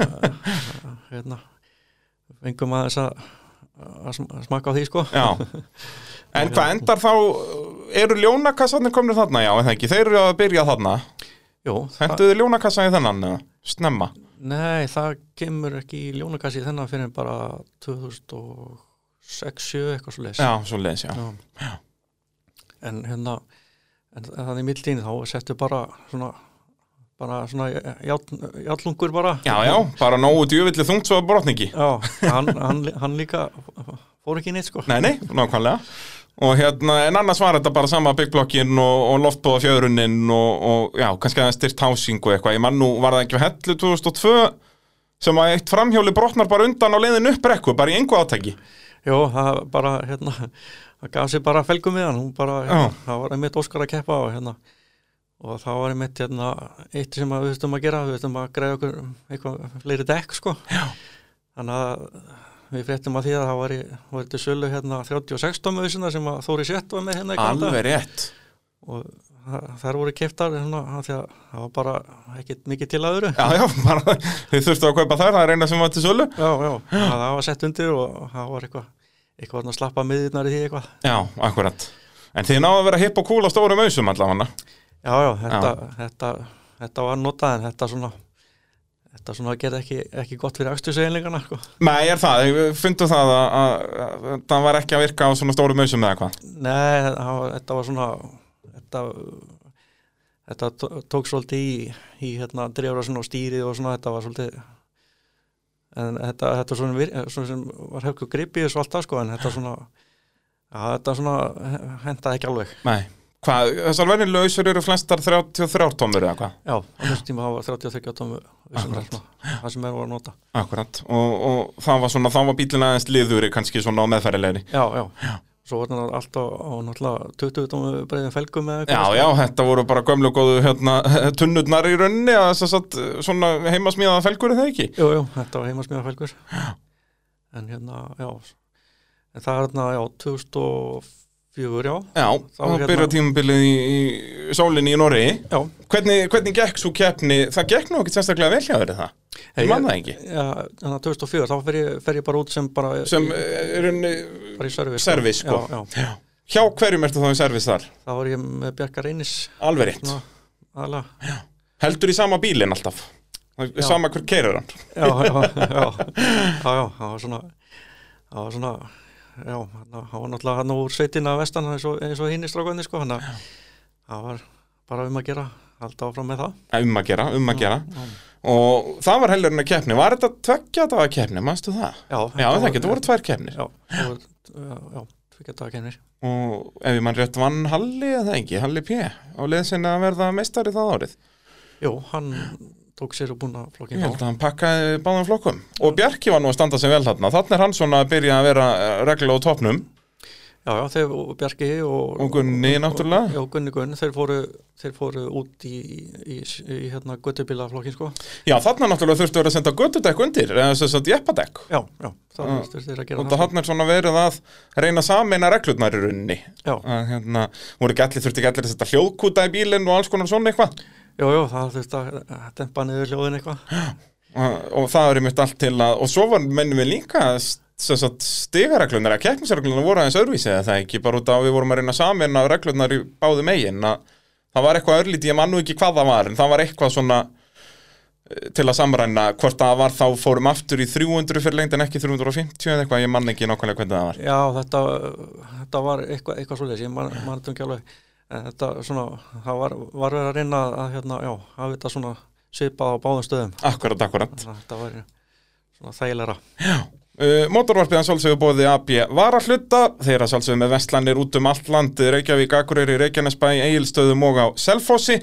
hérna aðeins að, sm- að smaka á því sko Já. En hvað endar þá, eru ljónakassarnir komnir þarna, já, en það ekki, þeir eru að byrja þarna. Jú, það, Hentuðu ljónakassa í þennan? Snemma. Nei, það kemur ekki í ljónakassi þennan fyrir bara 2006-7 eitthvað svo leys Já, svo leiðis, já. Já. En hérna en þannig í mildtíni þá settu bara svona bara svona játlungur bara Já, já, bara nógu djúvillig þungt svo að brotningi. Já, hann, hann, hann líka fór ekki neitt sko Nei, nei, nákvæmlega og hérna, en annars var þetta bara sama byggblokkin og, og loftbóða fjöruninn og, og já, kannski aðeins styrt hásing og eitthvað, ég man nú, var það ekki á hellu 2002 sem að eitt framhjóli brotnar bara undan á leiðin upp rekku, bara í engu átæki Jó, það bara hérna það gaf sér bara felgum við hann. Hún bara, hérna, það var einmitt Óskar að keppa og hérna. Og það var einmitt hérna eitt sem að við þurftum að gera, við þurftum að greiða okkur eitthvað fleiri dekk sko. Já. þannig að við fréttum að því að það var, í, var til sölu hérna 36 tómuðisina sem að Þóri Sett var með hérna. Alveg rétt. Og þær voru keftar hérna, af því að það var bara ekkit mikið til að öðru. Já, já, bara, þið þurftu að kaupa þær, það er eina sem var til sölu. Já, já, það var sett undir og það var eitthvað eitthvað að slappa miðirnar í því eitthvað. Já, akkurat. En þið náðu að vera hipp og á stórum ausum allavega. Já, já, þetta, Þetta, þetta var notað en þetta svona þetta svona gerði ekki, ekki gott fyrir aksturseginleikana sko. Nei, er það, við fundum það að, að, að það var ekki að virka á svona stórum ausum eða hvað? Nei, þetta var svona þetta þetta tó- tók svolítið í, í hérna, drefrasun og stýrið og svona þetta var svolítið en þetta, þetta svona, vir, svona sem var höfku gripið og alltaf sko en þetta svona þetta svona hendaði ekki alveg. Nei, hvað, þessar venjulegu ausur eru flestar 33 tómur eða hvað? Já, á þessu tíma var 33 tómu það sem er voru að nota. Akkurat, og, og það var svona, þá var bílinn aðeins liðuri kannski svona á meðfærilegri já, já, svo var þetta alltaf á náttúrulega 20 tómu breiðin felgum Já, eitthvað, já, þetta voru bara gömlu og góðu hérna, tunnurnar í rauninni að þess að svona heimasmíðaða felgur er það ekki? Jú, jú, þetta var heimasmíða felgur. En hérna, já. En það er hérna, já, 2004, já. Já, Þá hérna- byrja tímabilið í, í sólinni í Noregi. Já, Hvernig, hvernig gekk svo keppni, það gekk nú ekki sérstaklega vel hjá verið það? Ég man það ekki. Já, þannig að 2004, þá fer ég, fer ég bara út sem bara, Sem er rauninni bara í service servis, sko. já, já, Hjá hverjum ertu þá í servis þar? þá var ég með Bjarkar Einis rétt. Svona, aðalega Heldur í sama bílinn alltaf? Já. Sama hver keirir hann? já, já, já, já, já, já, svona var svona já, hann var náttúrulega hann úr sveitina vestan eins og, og hinn í strákvæðinni sko, hann var bara um að gera alltaf áfram með það. Um að gera, um að gera. já, Og það var heldur en að keppni. Var þetta tveggja daga keppni, manstu það? já, Já, það þetta voru tvær keppnir. Já, já, já, tvikið dagakennir Og ef mann rétt vann Halli eða ekki, Halli P. Á leðsinni að verða meistari það árið. Jú, hann tók sér og búin að Ég flokkin held að hann pakkaði báðum flokkum. Og Bjarki var nú að standa sig vel þarna. Þannig er hann svona að byrja að vera eh, reglulega á topnum já, já, þeir og Bjarki og, Og Gunni náttúrulega. Já, Gunni Gunn, þeir fóru þeir fóru út í, í, í, í hérna göttubíla flokkin sko. Já, þarna náttúrulega þurftu að vera að senda göttudekk undir Eða þess að jeppadekk já, já, það Já. þurftu þeir að gera Og það. er svona verið að reyna sameina reglurnar í rauninni. Já, að hérna, voru þurfti ekki allir að setja hljóðkúta í bílinn og alls konar svona eitthvað jú, jú, það þurftu að að dempa niður hljóðin eitthvað. Og, og það er einmitt allt til að og svo var mennum við líka stigareglunar, að keppnisreglunar voru aðeins öðruvísi eða það ekki, bara út af að við vorum að reyna saman af reglunar í báðu megin að það var eitthvað örlítið, ég man nú ekki hvað það var en það var eitthvað svona eh, til að samræna hvort það var þá fórum aftur í 300 fyrir lengt en ekki 350 eða eitthvað, ég man ekki nákvæmlega hvernig það var. Já, þetta, þetta var eitthvað, eitthvað svoleiðis, ég man, man þetta ekki alveg þetta svona, það var, var verið að reyna að hérna, já, hafa þetta svona svipað á báðum stöðum. Akkurat, akkurat að þetta var svona þægilegra. Uh, Mótorvarpið hann sjálfsögur bóði AB varahluta, þeirra sjálfsögur með vestlanir út um allt land, Reykjavík, Akureyri, Reykjanesbæ, Egilstöðum og á Selfossi,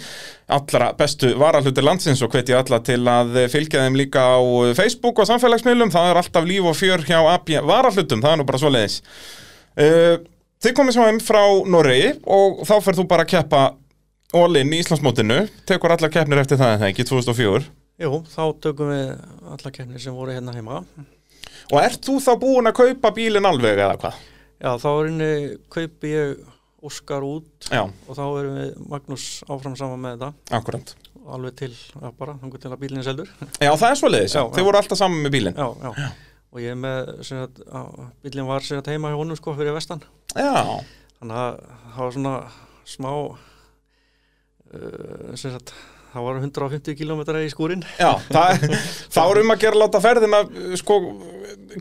allra bestu varahlutir landsins og hvetja alla til að fylgja þeim líka á Facebook og samfélagsmiðlum, það er alltaf líf og fjör hjá AB varahlutum, það er nú bara svo leiðis. Uh, þið komið svo heim frá Noregi og þá fer þú bara að keppa all-in í Íslandsmótinu, tekur allar keppnir eftir það en það ekki, 2004. Jú, þá tökum við alla keppnir sem voru hérna heima Og ert þú þá búin að kaupa bílinn alveg eða hvað? Já, þá er henni kaupi ég Óskar út Já, og þá erum við Magnús áfram saman með þetta akkurat. alveg til, já bara, þannig til að bílinn er seldur Já, það er svo leiðis, Já, já. voru alltaf saman með bílinn. Já, já, og ég er með sem sagt, á, bílinn var sagt, heima hjá honum sko fyrir vestan Já, þannig að það var svona smá uh, sagt það var 150 km í skúrin já, það, þá er um að gera láta ferðina, sko,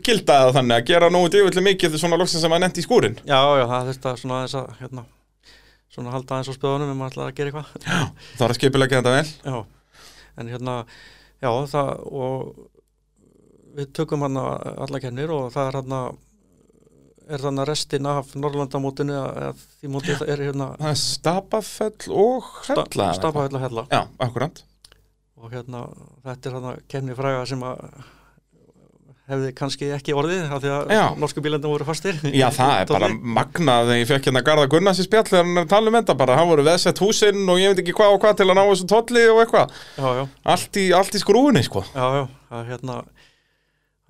gilda það þannig að gera nógu djöfulli mikið svona loksins sem að nefndi í skúrin. Já, já, það þurfti að svona aðeins að hérna, svona halda aðeins á spöðunum ef maður ætlaði að gera eitthvað Það er að skipulegja þetta vel. Já, en hérna já, það og við tökum hann alla kennir og það er hann er þannig restin af Norrlandamótinu að því mótið er hérna stapafell og hella. stapahöll og hella. Já, akkurat. og hérna þetta er hann kenni fræga sem að hefði kannski ekki orðið af því að Já. norsku bílendum voru fastir. Já, það er bara magnað þegar ég fekk hérna Garða Gunnars í spjall þegar hann er að tala um þetta bara, hann voru veðsett húsinn og ég veit ekki hvað og hvað til að ná þessu tolli og eitthvað. Allt í, allt í skrúinni, sko. Já, já, það hérna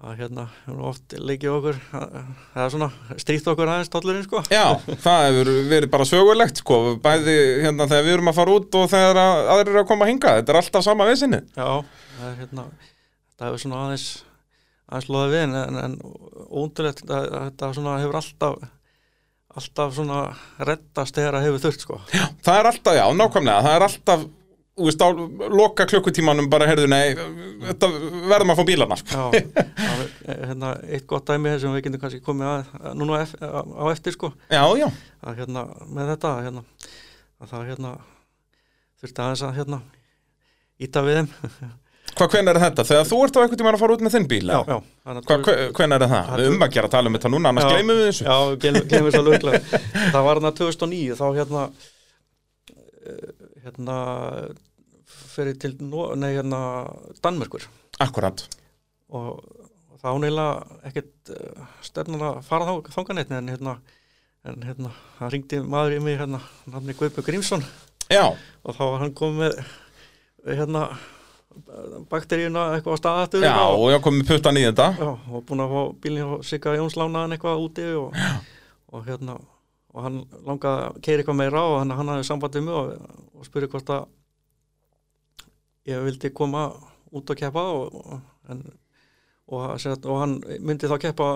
að hérna, erum oft leikið okkur það er svona stríkt okkur aðeins tollurinn sko. Já, það hefur verið bara sögulegt, sko bæði hérna þegar við erum að fara út og þegar að- aðrir eru að koma að hinga, þetta er alltaf sama veðsynni Já, það er hérna það hefur svona aðeins aðeins loðið við en, en, að, að þetta svona hefur alltaf alltaf svona reddast þegar það hefur þurft sko. Það er alltaf, já, nákvæmlega, það er alltaf þú veist, á loka klukkutímanum bara, heyrðu, nei, þetta verðum að fá bílarna, sko. Já, það er hérna, eitt gott dæmi sem við getum kannski komið að, núna á, ef- á eftir sko. Já, já, að hérna með þetta hérna, að það hérna þurfti aðeins að hérna íta við þeim. Hvað hvenær er þetta? Þegar þú ert á einhvern tímann að fara út með þinn bíl? já, já, þannig Hva, hve- hvenær er það? Við um að gera að tala um þetta núna, annars gleymum við þessu. Já, gleymum Það var hérna 2009 þá eh, fyrir til nei, hérna Danmörkur Akkurat. Og þá neila ekkert uh, stefnan að fara þanganetni en hérna en hérna, það ringdi maður í mig hérna, nafni Guðbjörg Grímsson. Já, og þá var hann komið með hérna bakteríuna eitthvað á staðatur já, og ég komið puttan í þetta. Já, og búin að fá bílinn hjá Sigga Jóns lánaðan eitthvað úti og, og hérna og hann langaði að keira eitthvað meira og hann, hann hafði sambandið mig og, og spurði hvort að ég vildi koma út að keppa og, en, og, og, og hann myndi þá keppa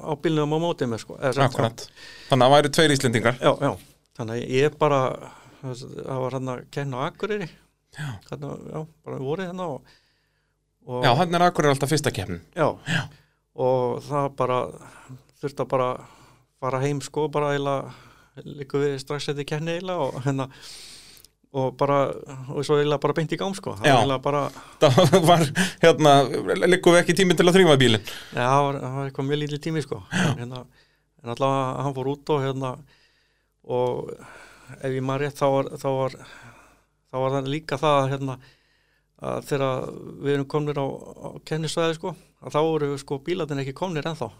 á bílnum á mótið með sko eða, sem sagt, Akkurat. Þannig að það væri tveir Íslendingar. Já, já, þannig að ég bara það var hann að kenna á Akureyri. Já. Þannig, já, bara voru hérna Já, þannig er akkurir alltaf fyrsta keppnin. Já. og það bara þurfti að bara fara heim sko bara eiginlega líka við strax í kenni eiginlega og hérna og bara, og svo eiginlega bara beint í gám sko, það eiginlega bara Það var, hérna, liggum við ekki tími til að þrýma bílinn? Já, það var, það var eitthvað mjög lítið tími sko. Hérna, en allavega hann fór út og hérna og ef ég maður rétt þá var þá var, þá var það líka það hérna að þegar við erum komnir á, á kennisvæði sko, að þá eru sko bílarnir ekki komnir ennþá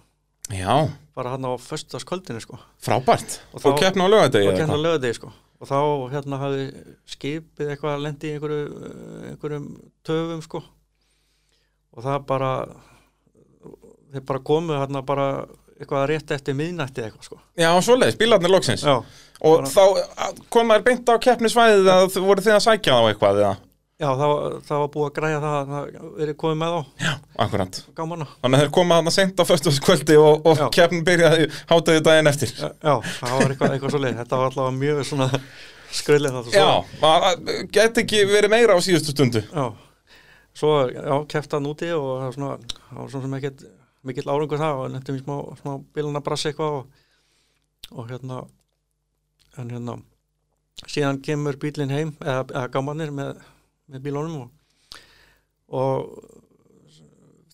Já, bara hann á föstudagskvöldinu sko. Frábært. Og Og, keppna á lögadegi og kenna hvað? lögadegi sko. Og þá hérna hafi skipið eitthvað lendi í einhverju, einhverjum töfum sko. Og það bara þeir bara komu hérna bara eitthvað rétt eftir miðnætti eitthvað sko. Já, svoleiðis, bílarnir loksins. Já, Og bara- þá kom þær beint á keppnisvæðið að voru þið að sækja þá eitthvað eða? Já það, það var búið að græja það að það verið komið með þá. Akkurat. Gámanna Þannig að þeir koma þarna seint á föstudagskvöldi og, og Já. keppnin byrjaði hátaði daginn eftir. Já, já, það var eitthvað, eitthvað svo leið þetta var allavega mjög svona skröðlega það Já, maður geti ekki verið meira á síðustu stundu? Já, svo já, kefti hann úti og það var svona, það var svona sem ekkert mikill árangur það og nefndum í smá, smá bílana brassi eitthvað og, og hérna en hérna síðan kemur bílinn heim eða, eða gamanir með, með bílunum og, og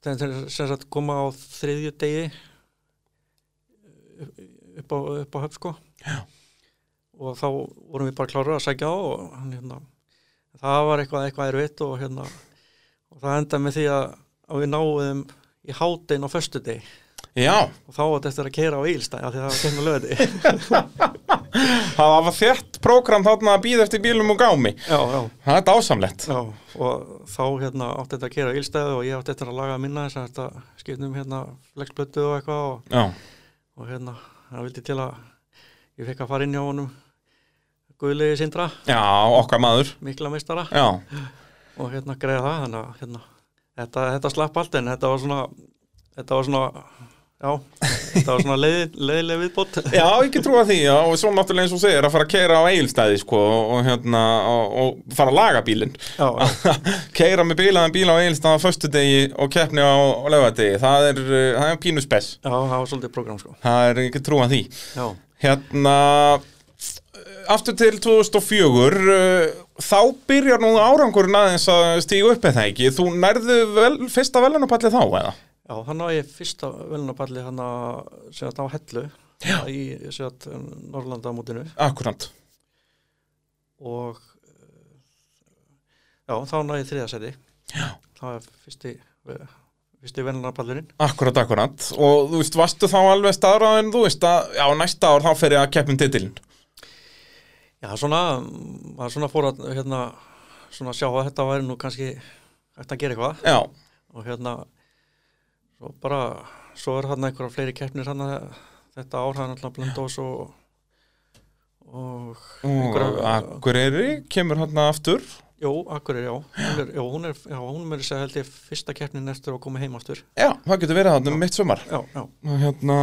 sem sagt koma á þriðju degi upp á, upp á höf sko. Já. og þá vorum við bara klára að sækja á og hérna, það var eitthvað eitthvað erfitt og hérna og það endaði með því að, að við náum í hátinn á föstudegi. Já, og þá var þetta eftir að keira á Ílstæði af því það var kemur löði það var þétt prógram þarna að býða eftir bílum og gámi. Já, já, Það er dásamlegt. Já og þá hérna átti þetta að keira á Ílstæði og ég átti eftir að laga minna þess að þetta skipnum hérna flexblötu og eitthvað og, og hérna það vildi til að ég fekk að fara inn hjá honum Guðlegi Sindra, já okkar maður. Mikla meistara Já, og hérna greiða það að hérna, þetta, þetta slapp allt en þetta var svona þetta var svona já, þetta var svona leið, leiðileg viðbót. Já ekki trúa því já, og svo náttúrulega eins og segir að fara að keira á eigilstæði sko, og, hérna, og, og fara að laga bílinn. Keira með bílaðan bíl á eigilstæði á föstudegi og keppni á, á lögadegi það er, uh, það er pínu spes. Já, það var svolítið program sko. Það er ekki trúa því. Já, hérna aftur til 2004 uh, þá byrjar nú árangurinn aðeins að stíga upp eða ekki? Þú nærðu vel, fyrsta velunapalli þá eða? Já, hann á ég fyrsta velunapalli hann að segja þetta á hellu. Já. í segja þetta Norrlandamótinu Akkurant og eh, já, þá náði ég þriðasæti Já. það var fyrsti fyrsti velunapallurinn Akkurat, akkurat og þú veist, varstu þá alveg staðráðin þú veist að já, næsta ár þá fer ég að keppum titilin Já, svona, maður svona fór að hérna, svona sjá að þetta væri nú kannski hægt að gera eitthvað. Já, og hérna svo bara, svo er hann einhverja fleiri keppnir hann þetta ár hann alltaf blöndós og og og Akureyri kemur hann aftur? Jú, Akureyri, já, já, hún er, já, hún er sér held ég fyrsta keppnin eftir að koma heim aftur. Já, það getur verið hann um mitt sumar. Já, já, hérna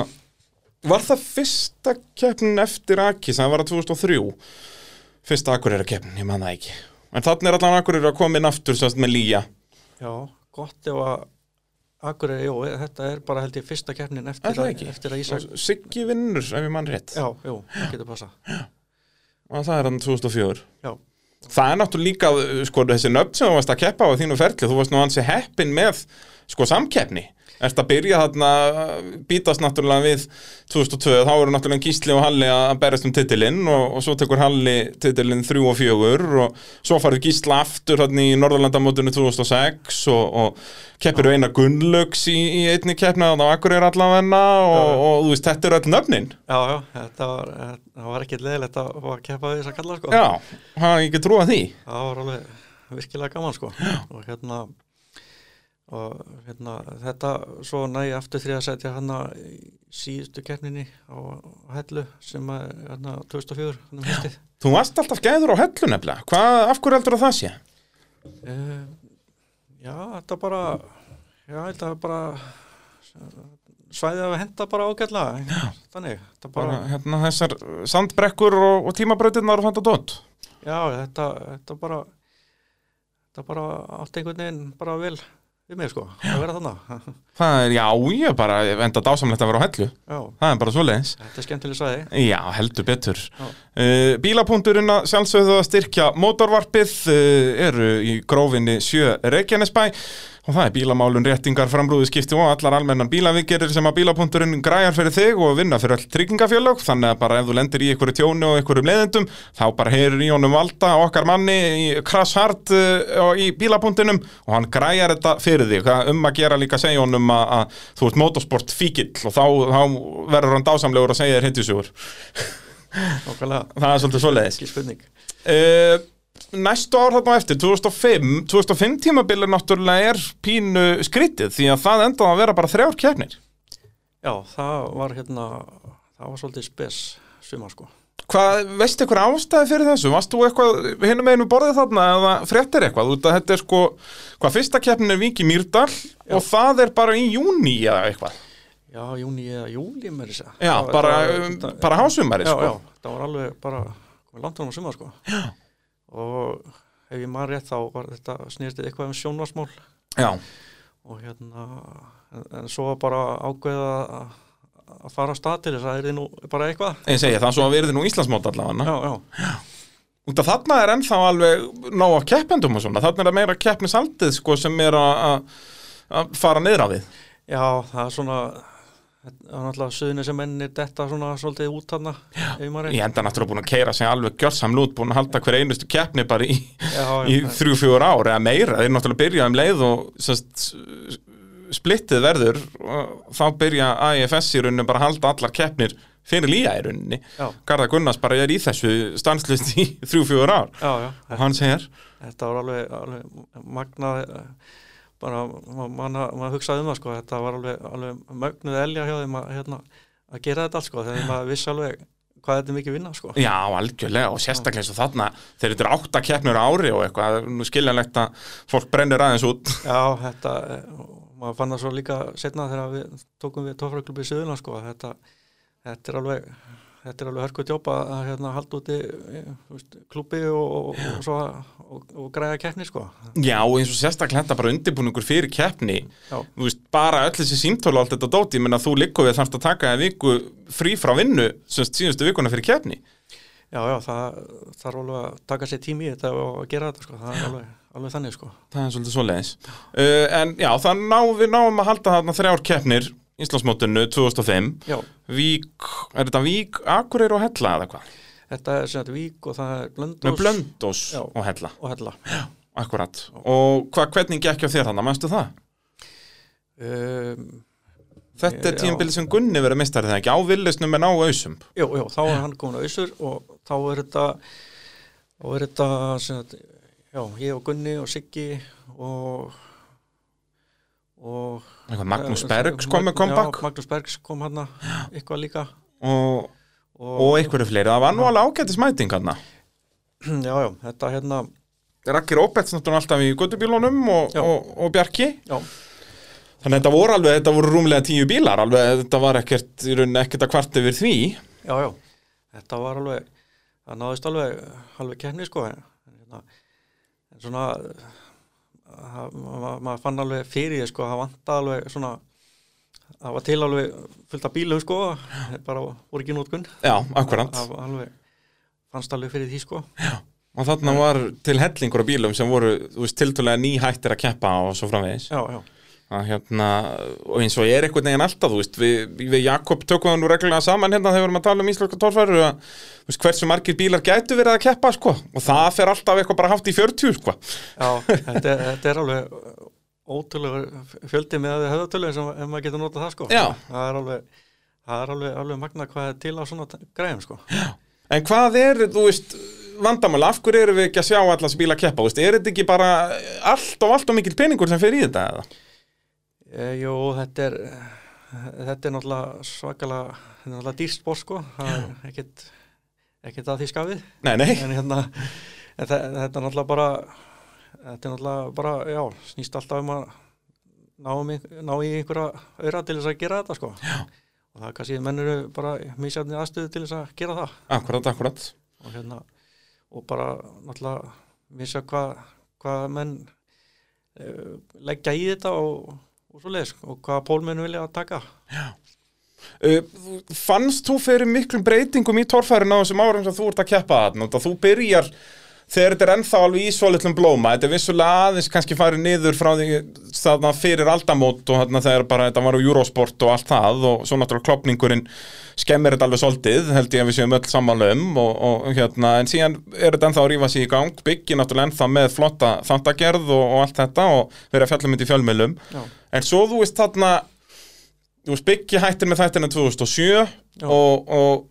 Var það fyrsta keppnin eftir Aki sem var að 2003 Fyrsta Akureyri keppnin, ég man það ekki. En þannig er allan Akureyri að koma inn aftur sérst með Lía. Já, gott ef að Akureyri, jú, þetta er bara held ég fyrsta keppnin eftir, eftir að Ísak Siggi vinnur, ef ég mann rétt. Já, jú, það getur passa Og það er hann 2004 Já, Það er náttúrulega líka, sko, þessi nöfn sem þú varst að keppa á þínu ferli, þú varst nú hansi heppin með, sko, samkeppni. Erst að byrja þarna, bítast náttúrulega við 2002, þá eru náttúrulega Gísli og Halli að berjast um titilinn og, og svo tekur Halli titilinn 3 og 4 og svo farið Gísla aftur þarna í Norðurlandamótinu 2006 og, og keppir við eina Gunnlaugs í, í einni keppni á Akureyri allavegna og, og, og þú veist, þetta eru öll nöfnin. já, já, þetta var, var ekki leðilegt að að keppa við þess að kalla sko. Já, það er ekki trúa því. það var alveg virkilega gaman sko. Og hérna og hérna þetta svo nægi aftur því að setja hann í síðustu keppninni á, á hellu sem að hérna 2004 hann um hestið Þú varst alltaf gæður á hellu nefnilega. Hvað, af hverju heldur það sé? uh, já þetta bara já þetta bara svæðið að henda bara ágætlega þannig þetta bara hérna þessar sandbrekkur og, og tímabrautirnar og þetta dótt já þetta, þetta bara þetta bara átti einhvern veginn bara vel við mig sko. Að vera þannig það er, já, ég bara enda dásamlegt að vera á hellu. Já. Það er bara svoleiðis. Þetta er skemmtileg svæði. já, heldur betur. Uh, bílapunkturinn að sjálfsögðu að styrkja mótorvarpið uh, eru í grófinni sjö Reykjanesbæ og það er bílamálun, réttingar, framrúðu skipti og allar almennan bílavigerir sem að bílapunkturinn græjar fyrir þig og vinna fyrir öll tryggingafjölög þannig að bara ef þú lendir í einhverju tjónu og einhverjum leiðendum þá bara heyrir í honum valda okkar manni í krass hard uh, í bílapunktinum og hann græjar þetta fyrir þig. Um að gera líka segja honum að, að þú ert motorsport fíkill og þá, þá verður hann dásamlegur að segja þér Nákvæmlega, það er svolítið spurning. uh, næstu ár þarna eftir 2005, 2005 tímabilið náttúrulega er pínu skrítið því að það endaði að vera bara þrjár keppnir Já, það var hérna, það var svolítið spes sumar sko. Hvað, veistu ykkur ástæði fyrir þessu? Varst þú eitthvað hinum einu borðið þarna eða fréttir eitthvað? Út að þetta er sko, hvað fyrsta keppnin er Viki Mýrdal og það er bara í júni eða eitthvað Já, júni eða júli með þess að. Já, bara, um, bara hásumari Já, sko já, það var alveg bara, langt á sko. Já. Og ef ég maður rétt þá var þetta snýrtið eitthvað um sjónvarsmál Já, og hérna, en, en svo var bara ákveða að að fara á stað til þess að það er nú bara eitthvað. ég segi það svo að verði nú Íslandsmót allavega. Já, já, Út af þarna er ennþá alveg nóg af keppendum og svona, þarna er það meira keppnisaldið sko sem er að- að að fara niður á við. Já, það er svona það er náttúrulega suðinu sem mennir detta svona svolítið út þarna Ég enda náttúrulega búin að keira sig alveg gjörsamlút búin að halda hver einustu keppni bara í, í já. þrjú, fjór ár eða meira, þeir náttúrulega byrja um leið og sest, splittið verður og þá byrja AIFS í rauninni bara að halda allar keppnir fyrir lía í rauninni. Já. Garðar Gunnars bara er í þessu stanslist í þrjú, fjór ár. Já, já, og hann segir þetta var alveg, alveg magnað eh, bara, mann ma hugsaði um það sko, þetta var alveg, alveg mögnuð elja hjá þeim að, hérna, að gera þetta allt sko, þegar maður vissi alveg hvað þetta er mikið vinna sko. Já, algjörlega og sérstaklega eins og þarna þeir eru átta keppnur á ári og eitthvað nú skiljanlegt að fólk brennir aðeins út Já, þetta, maður fann það svo líka setna þegar við tókum við tófraklubbi í Suðurland sko, þetta, þetta er alveg þetta er alveg hörku djópa að hérna, halda úti eh, klubbi og, og, og, svo, og, og græða keppni sko. Já, og eins og sérstaklega þetta bara undirbúningur fyrir keppni. Veist, bara öll þessi símtólu og allt þetta dóti, menn að þú liggur við þarfst að taka það viku frí frá vinnu semst síðustu vikuna fyrir keppni. Já, já, það þarf alveg að taka sér tími í þetta og gera þetta sko, það er alveg, alveg þannig sko. það er svolítið svoleiðis. Uh, en já, það ná, við náum að halda þarna þrjár keppnir Íslandsmótinu 2005 Já, Vík, er þetta Vík, Akureyri og Hella eða hvað? þetta er sem þetta vík og það er Nei, blöndós Blöndós Já. og Hella og hella. Akkurat, og hva, hvernig gekk hjá þér þarna, mæstu það? Um, Þetta er Já. tímabilið sem Gunni verið meistari þegar ekki á villisnum en á ausum jú, jú, þá er hann komin á Ísur og þá er þetta þá er þetta sem þetta, já, ég og Gunni og Siggi og og Magnús eh, Bergs kom með comeback? Já, Magnús Bergs kom hann eitthvað líka. Og, og einhverju fleiri, það var nú alveg ágætis mæting hann já, já, þetta hérna Rakkir Ópets náttúrulega alltaf í guttubílunum og, og, og Bjarki. Já, Þannig að þetta voru alveg, þetta voru rúmlega tíu bílar alveg, þetta var ekkert, í rauninni ekkert að kvart yfir því. Já, já, þetta var alveg það náðist alveg alveg kemni sko. En, hérna, svona maður fann alveg fyrir því sko, það vanta alveg svona það var til alveg fullt af bílum sko bara voru ekki nótkunn Já, akkurat. Það alveg fannst alveg fyrir því sko. Og þarna var til hellingur af bílum sem voru, þú veist, tiltölulega nýhættir að keppa og svo framvegis. Já, já, að hérna, og eins og er einhvern veginn alltaf, þú veist, við, við Jakob tökum það nú reglulega saman hérna þegar við erum að tala um íslenska tórfæru að, þú veist, hversu margir bílar gætu verið að keppa, sko, og það fer alltaf eitthvað bara haft í 40, sko. já þetta, er- þetta er alveg ótrúlega fjöldi með að höfðatölu sem ef maður getur notað það sko Já. það er alveg það er alveg, alveg magna hvað er til á svona græðum sko En hvað er, þú veist, vandamála, af hverju erum við ekki að sjá alla þessi bíla keppa, þú veist, er þetta ekki bara allt og allt og mikill peningur sem fer í þetta, eða? E, Jú, þetta er þetta er náttúrulega svakalega þetta er náttúrulega dýrst spór sko. Það er ekkit, ekkit að því skafið Nei, nei, en hérna þetta, þetta er náttúrulega bara þetta er náttúrulega bara, já, snýst alltaf um að ná, um, ná í einhverja auðra til þess að gera þetta sko. Já. og það er kannski mennur bara misjafni aðstöðu til þess að gera það. Akkurat, akkurat. og hérna og bara náttúrulega misja hvað hva menn uh, leggja í þetta og, og svo leiðis og hvað pólmennu vilja taka? Uh, fannst þú fyrir miklum breytingum í torfærin á þessum árum sem þú ert að keppa og þú byrjar þegar þetta er ennþá alveg í svolitlum blóma þetta er vissulega aðeins kannski farið niður frá því þarna fyrir aldamót og þarna þegar bara þetta var á Eurosport og allt það og svo náttúrulega klopningurinn skemmir þetta alveg soldið held ég að við séum öll sammála um og, og hérna en síðan er þetta ennþá að rífa sig í gang byggja náttúrulega ennþá með flotta þantagerð og, og allt þetta og verið að fjallum þetta í fjölmjölum en svo þú veist þarna þú veist byggja hættir með þættina 2007 Já. og, og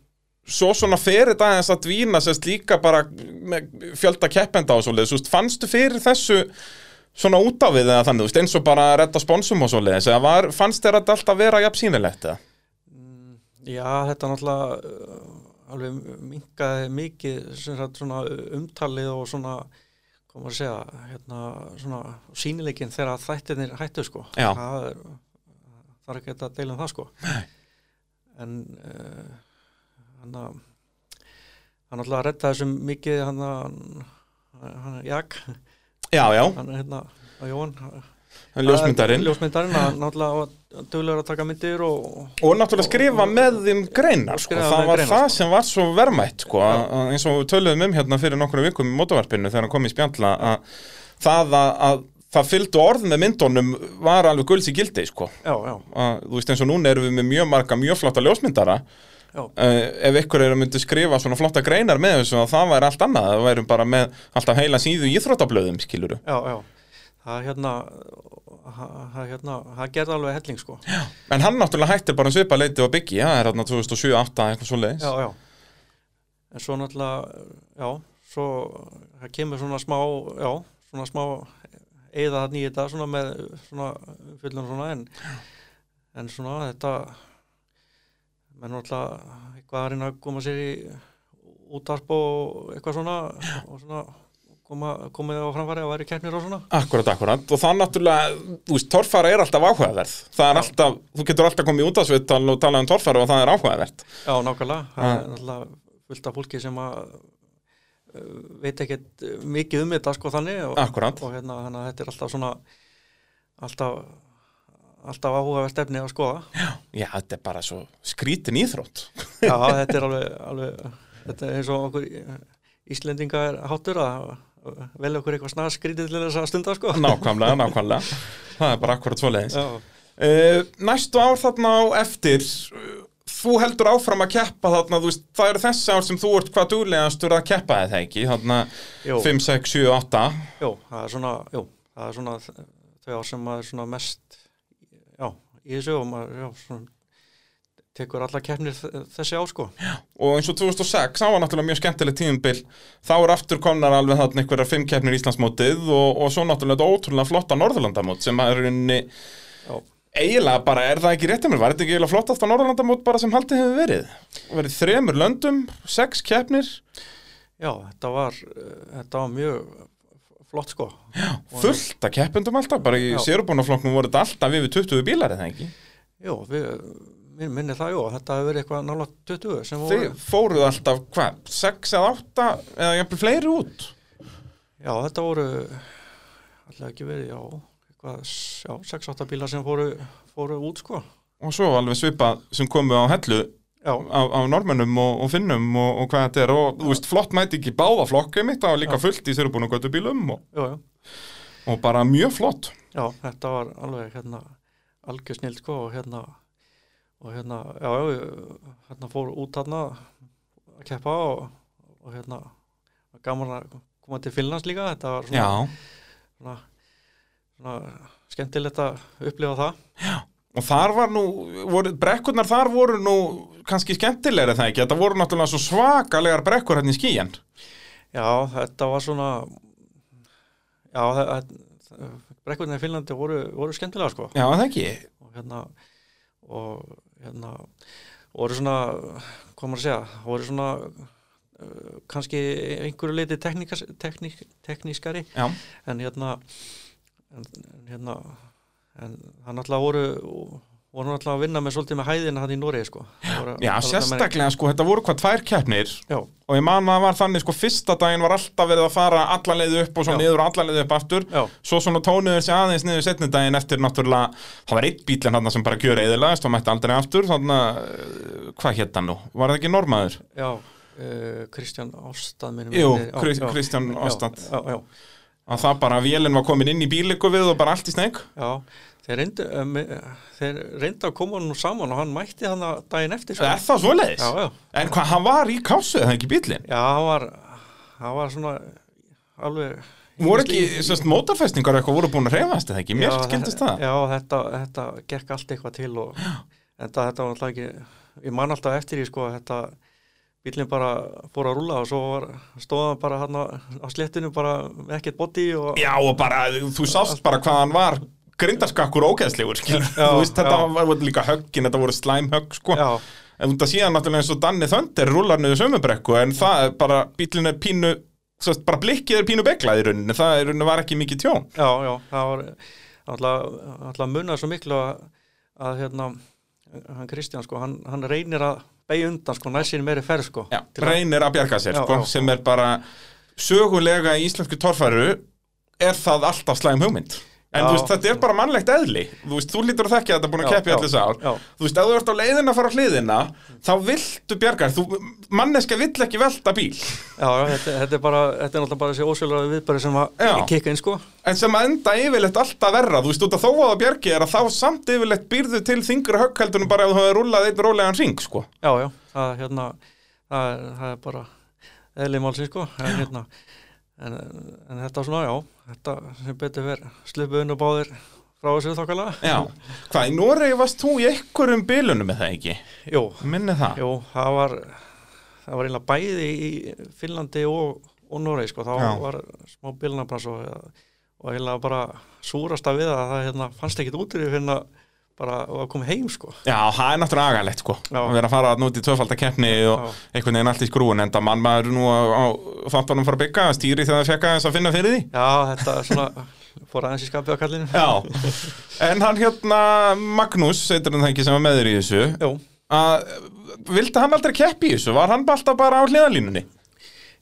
svo svona þetta aðeins að dvína sérst líka bara fjölda keppenda og svoleiðis, þú veist, fannstu fyrir þessu svona út á við eða þannig, veist, eins og bara að redda sponsum og svoleiðis, eða var, fannst þér þetta alltaf vera jafn sýnilegt eða? Mm, Já, þetta náttúrulega uh, alveg minkaði mikið svona umtalið og svona maður að segja hérna, svona sínileikin þegar þættirnir hættu sko það er, það er ekki að deila um það sko Nei. en uh, hann að hann náttúrulega að redda þessum mikið hann að hann er Jak, Já, já, hann er hérna á Jón ljósmyndarinn ljósmyndarinn, hann náttúrulega duglegur að taka myndir og og náttúrulega skrifa með þeim greinar sko. Það var það sko. sem var svo vermætt sko. að- að eins og við töluðum um hérna fyrir nokkru vikum í mótavarpinu þegar hann kom í spjalla að það að, að það fylgdu orð með myndunum var alveg gulls í gildi sko. já, já, að, þú veist eins og núna erum við með mjög marga mjög flotta ljósmyndara uh, ef ykkur eru að myndi skrifa svona flotta greinar með þessu að það væri allt annað það væri bara með alltaf heila síðu íþróttablöðum skiluru já, já. Það er hérna, það hérna, gerði alveg helling sko. en hann náttúrulega hættir bara svipa leiti og byggi það er hérna 2007-2008 eitthvað svo leiðis Já, já. En svo náttúrulega, já, svo það kemur svona smá, já, svona smá eða það nýja þetta svona með svona svona en, en svona þetta menn náttúrulega eitthvað að reyna að koma sér í útvarp og eitthvað svona og svona koma, komið á framfæri að væri keppnir og svona. Akkurat, akkurat, og það náttúrulega, þú veist, torfara er alltaf áhugaverð. Það er alltaf, þú getur alltaf komið út af svittal og talað um torfara og það er áhugaverð Já, nákvæmlega, það er náttúrulega fullt af fólki sem að uh, veit ekkert mikið um þetta sko þannig og, og hérna, hérna þetta er alltaf svona alltaf alltaf áhugavert efni að skoða. Já, þetta er bara svo skrítin íþrótt. Já, þetta er alveg, alveg þetta er eins og okkur Íslendinga er háttur að velja okkur eitthvað snart skrítið til þess að stunda sko. Nákvæmlega, nákvæmlega. Það er bara akkurat svo leiðis Já, uh, Næstu ár þarna á eftir Þú heldur áfram að keppa þarna, veist, það eru þessi ár sem þú ert hvað duglegastur að keppa eða ekki, þarna Jú. 5, 6, 7, 8 jú, það er svona jú, það er svona þau ár sem maður svona mest já, í þessu og maður já, svona, tekur alla keppnir þessi ár sko. Og eins og 2006, það var náttúrulega mjög skemmtileg tíðumbil þá er aftur komnar alveg þarna einhverjar fimm keppnir í Íslandsmótið og, og svo náttúrulega þetta ótrúlega flotta Norðurlandamót sem er unni Já. eiginlega bara, er það ekki rétt að mér, var þetta ekki eiginlega flottast á Norðurlandamót bara sem haldið hefur verið? Verið þremur löndum, sex keppnir? Já, þetta var, uh, þetta var mjög flott sko. fullt að keppendum alltaf, bara í Já. sérubunaflokknum voru þetta alltaf yfir 20 bílar eða ekki Jú, við, minn, minni það, jú, þetta hefur verið eitthvað nála 20 sem þið voru, fóruð alltaf, hvað, 6 eða 8 eða jafnvel fleiri út já, þetta voru, alltaf ekki verið, já, já, 6-8 bílar sem fóru, fóru út sko. og svo alveg svipað sem komu á hellu Já, af, af normennum og, og finnum og, og hvað þetta er og þú veist, flott mæti ekki báða flokku mitt, það var líka Já. fullt í sérubúinu götu bílum og, jú, og bara mjög flott. Já, þetta var alveg, hérna, algjör snill sko og hérna, og hérna, já, já, hérna fór út hérna að keppa og, og hérna, gaman að koma til Finnlands líka, þetta var svona, Já, svona, svona skemmtilegt að upplifa það. Og þar var nú voru, brekkurnar þar voru nú kannski skemmtilegri það ekki, þetta voru náttúrulega svo svakalegar brekkur hérna í skíjan Já, þetta var svona já, þetta brekkurinn í Finnlandi voru, voru skemmtilega sko. Já, það ekki? Og hérna og hérna voru svona, hvað maður að segja voru svona uh, kannski einhverju leiti tekník, teknískari. Já, en hérna en hérna en það náttúrulega voru voru náttúrulega að vinna með svolítið með hæðina hann í Noregi sko voru- Já var- sérstaklega sko, þetta voru hvað tvær keppnir Já, og ég man að það var þannig sko, fyrsta daginn var alltaf verið að fara alla leiði upp og svo Já. niður og alla leiði upp aftur já, svo svona tónuður sér aðeins niður setni daginn eftir náttúrulega, það var eitt bílinn hann sem bara gjör eðilegast og mætti aldrei aftur þannig að, hvað hétt hann nú? Var það ekki normaður? já uh, Kristján Ástad minnum Jú. Já, já, Kristján já, Ástad. Já, já, Að það bara, vélinn var komin inn í bíliku við og bara allt í sneg? já Þeir reyndu, um, þeir reyndu að koma nú saman og hann mætti hann að daginn eftir sko. Er það svoleiðis? Já, já, En hvað, hann var í kásu eða ekki bílinn? já, hann var hann var svona alveg Voru ekki, sérst, mótarfestingar eitthvað voru búin að reyfast eða ekki? Mér skildist þetta- það. Já, þetta, þetta gekk allt eitthvað til og en það, þetta var alltaf ekki ég man alltaf eftir í sko þetta bílinn bara fór að rúla og svo var, stóða bara hann á sléttinu bara með ekkert body og Já, og bara, þú sást bara hvað hann var grindaskakkur ógeðslegur, skilur. Já, Þú veist, þetta já. var, líka höggin, þetta voru slæmhögg, sko. En þetta síðan náttúrulega eins og Danni Þönder rúlar niður sömubrekku en það er bara, bílinn er pínu sérst, bara blikkið er pínu beglað í rauninni það í rauninni var ekki mikið tjón já, já það var alltaf, munað svo miklu að, að hérna hann Kristján sko, hann, hann reynir að beigja undan sko, næsinn meiri ferð sko Já, reynir að bjarga sér Já, sko, sem er bara sögulega í íslensku torfæru er það alltaf slæm hugmynd En Já. þú veist, þetta er bara mannlegt eðli. Þú veist, þú lítur að þekka þetta búin að já, allir sár já. Þú veist, ef þú ert á leiðina að fara á hliðina Þá viltu bjargar þú, Manneska vill ekki velta bíl. Já, þetta, þetta er bara, þetta er náttúrulega bara þessi ósjölega viðbæri sem að kikka inn sko. En sem að enda yfirleitt alltaf verra. Þú veist, út að þó að það bjargi er að þá samt yfirleitt býrðu til þingra högghaldunum bara ef þú hefur rúllað einn rólegan ring, sko. Já, já, það, hérna, það, það en, hérna, en, þetta svona, já þetta sem betur verið slipu unn og báðir frá þessu þokkalega Já, hvað, í Noregi varst þú í einhverjum bilunum með það ekki? Jú, Minni það? jú, það var það var eiginlega bæði í Finnlandi og, og Noregi sko þá Já. var smá bilnabrans og, og eiginlega bara súrasta við að það hérna, fannst ekkit útrýð fyrir að bara að koma heim sko Já, það er náttúrulega agalegt, sko Já. Að vera að fara að núti tvöfaldakeppni og Já. einhvern veginn allt í skrúin enda mann maður nú á, þáttunum fara að bygga stýri þegar það fekk aðeins að finna fyrir því Já, þetta er svona fór aðeins í skapið á kallinu Já, en hann hérna Magnús, heitir hann það ekki sem var með þér í þessu Jú, að, vildi hann aldrei keppi í þessu? Var hann alltaf bara á hliðalínunni?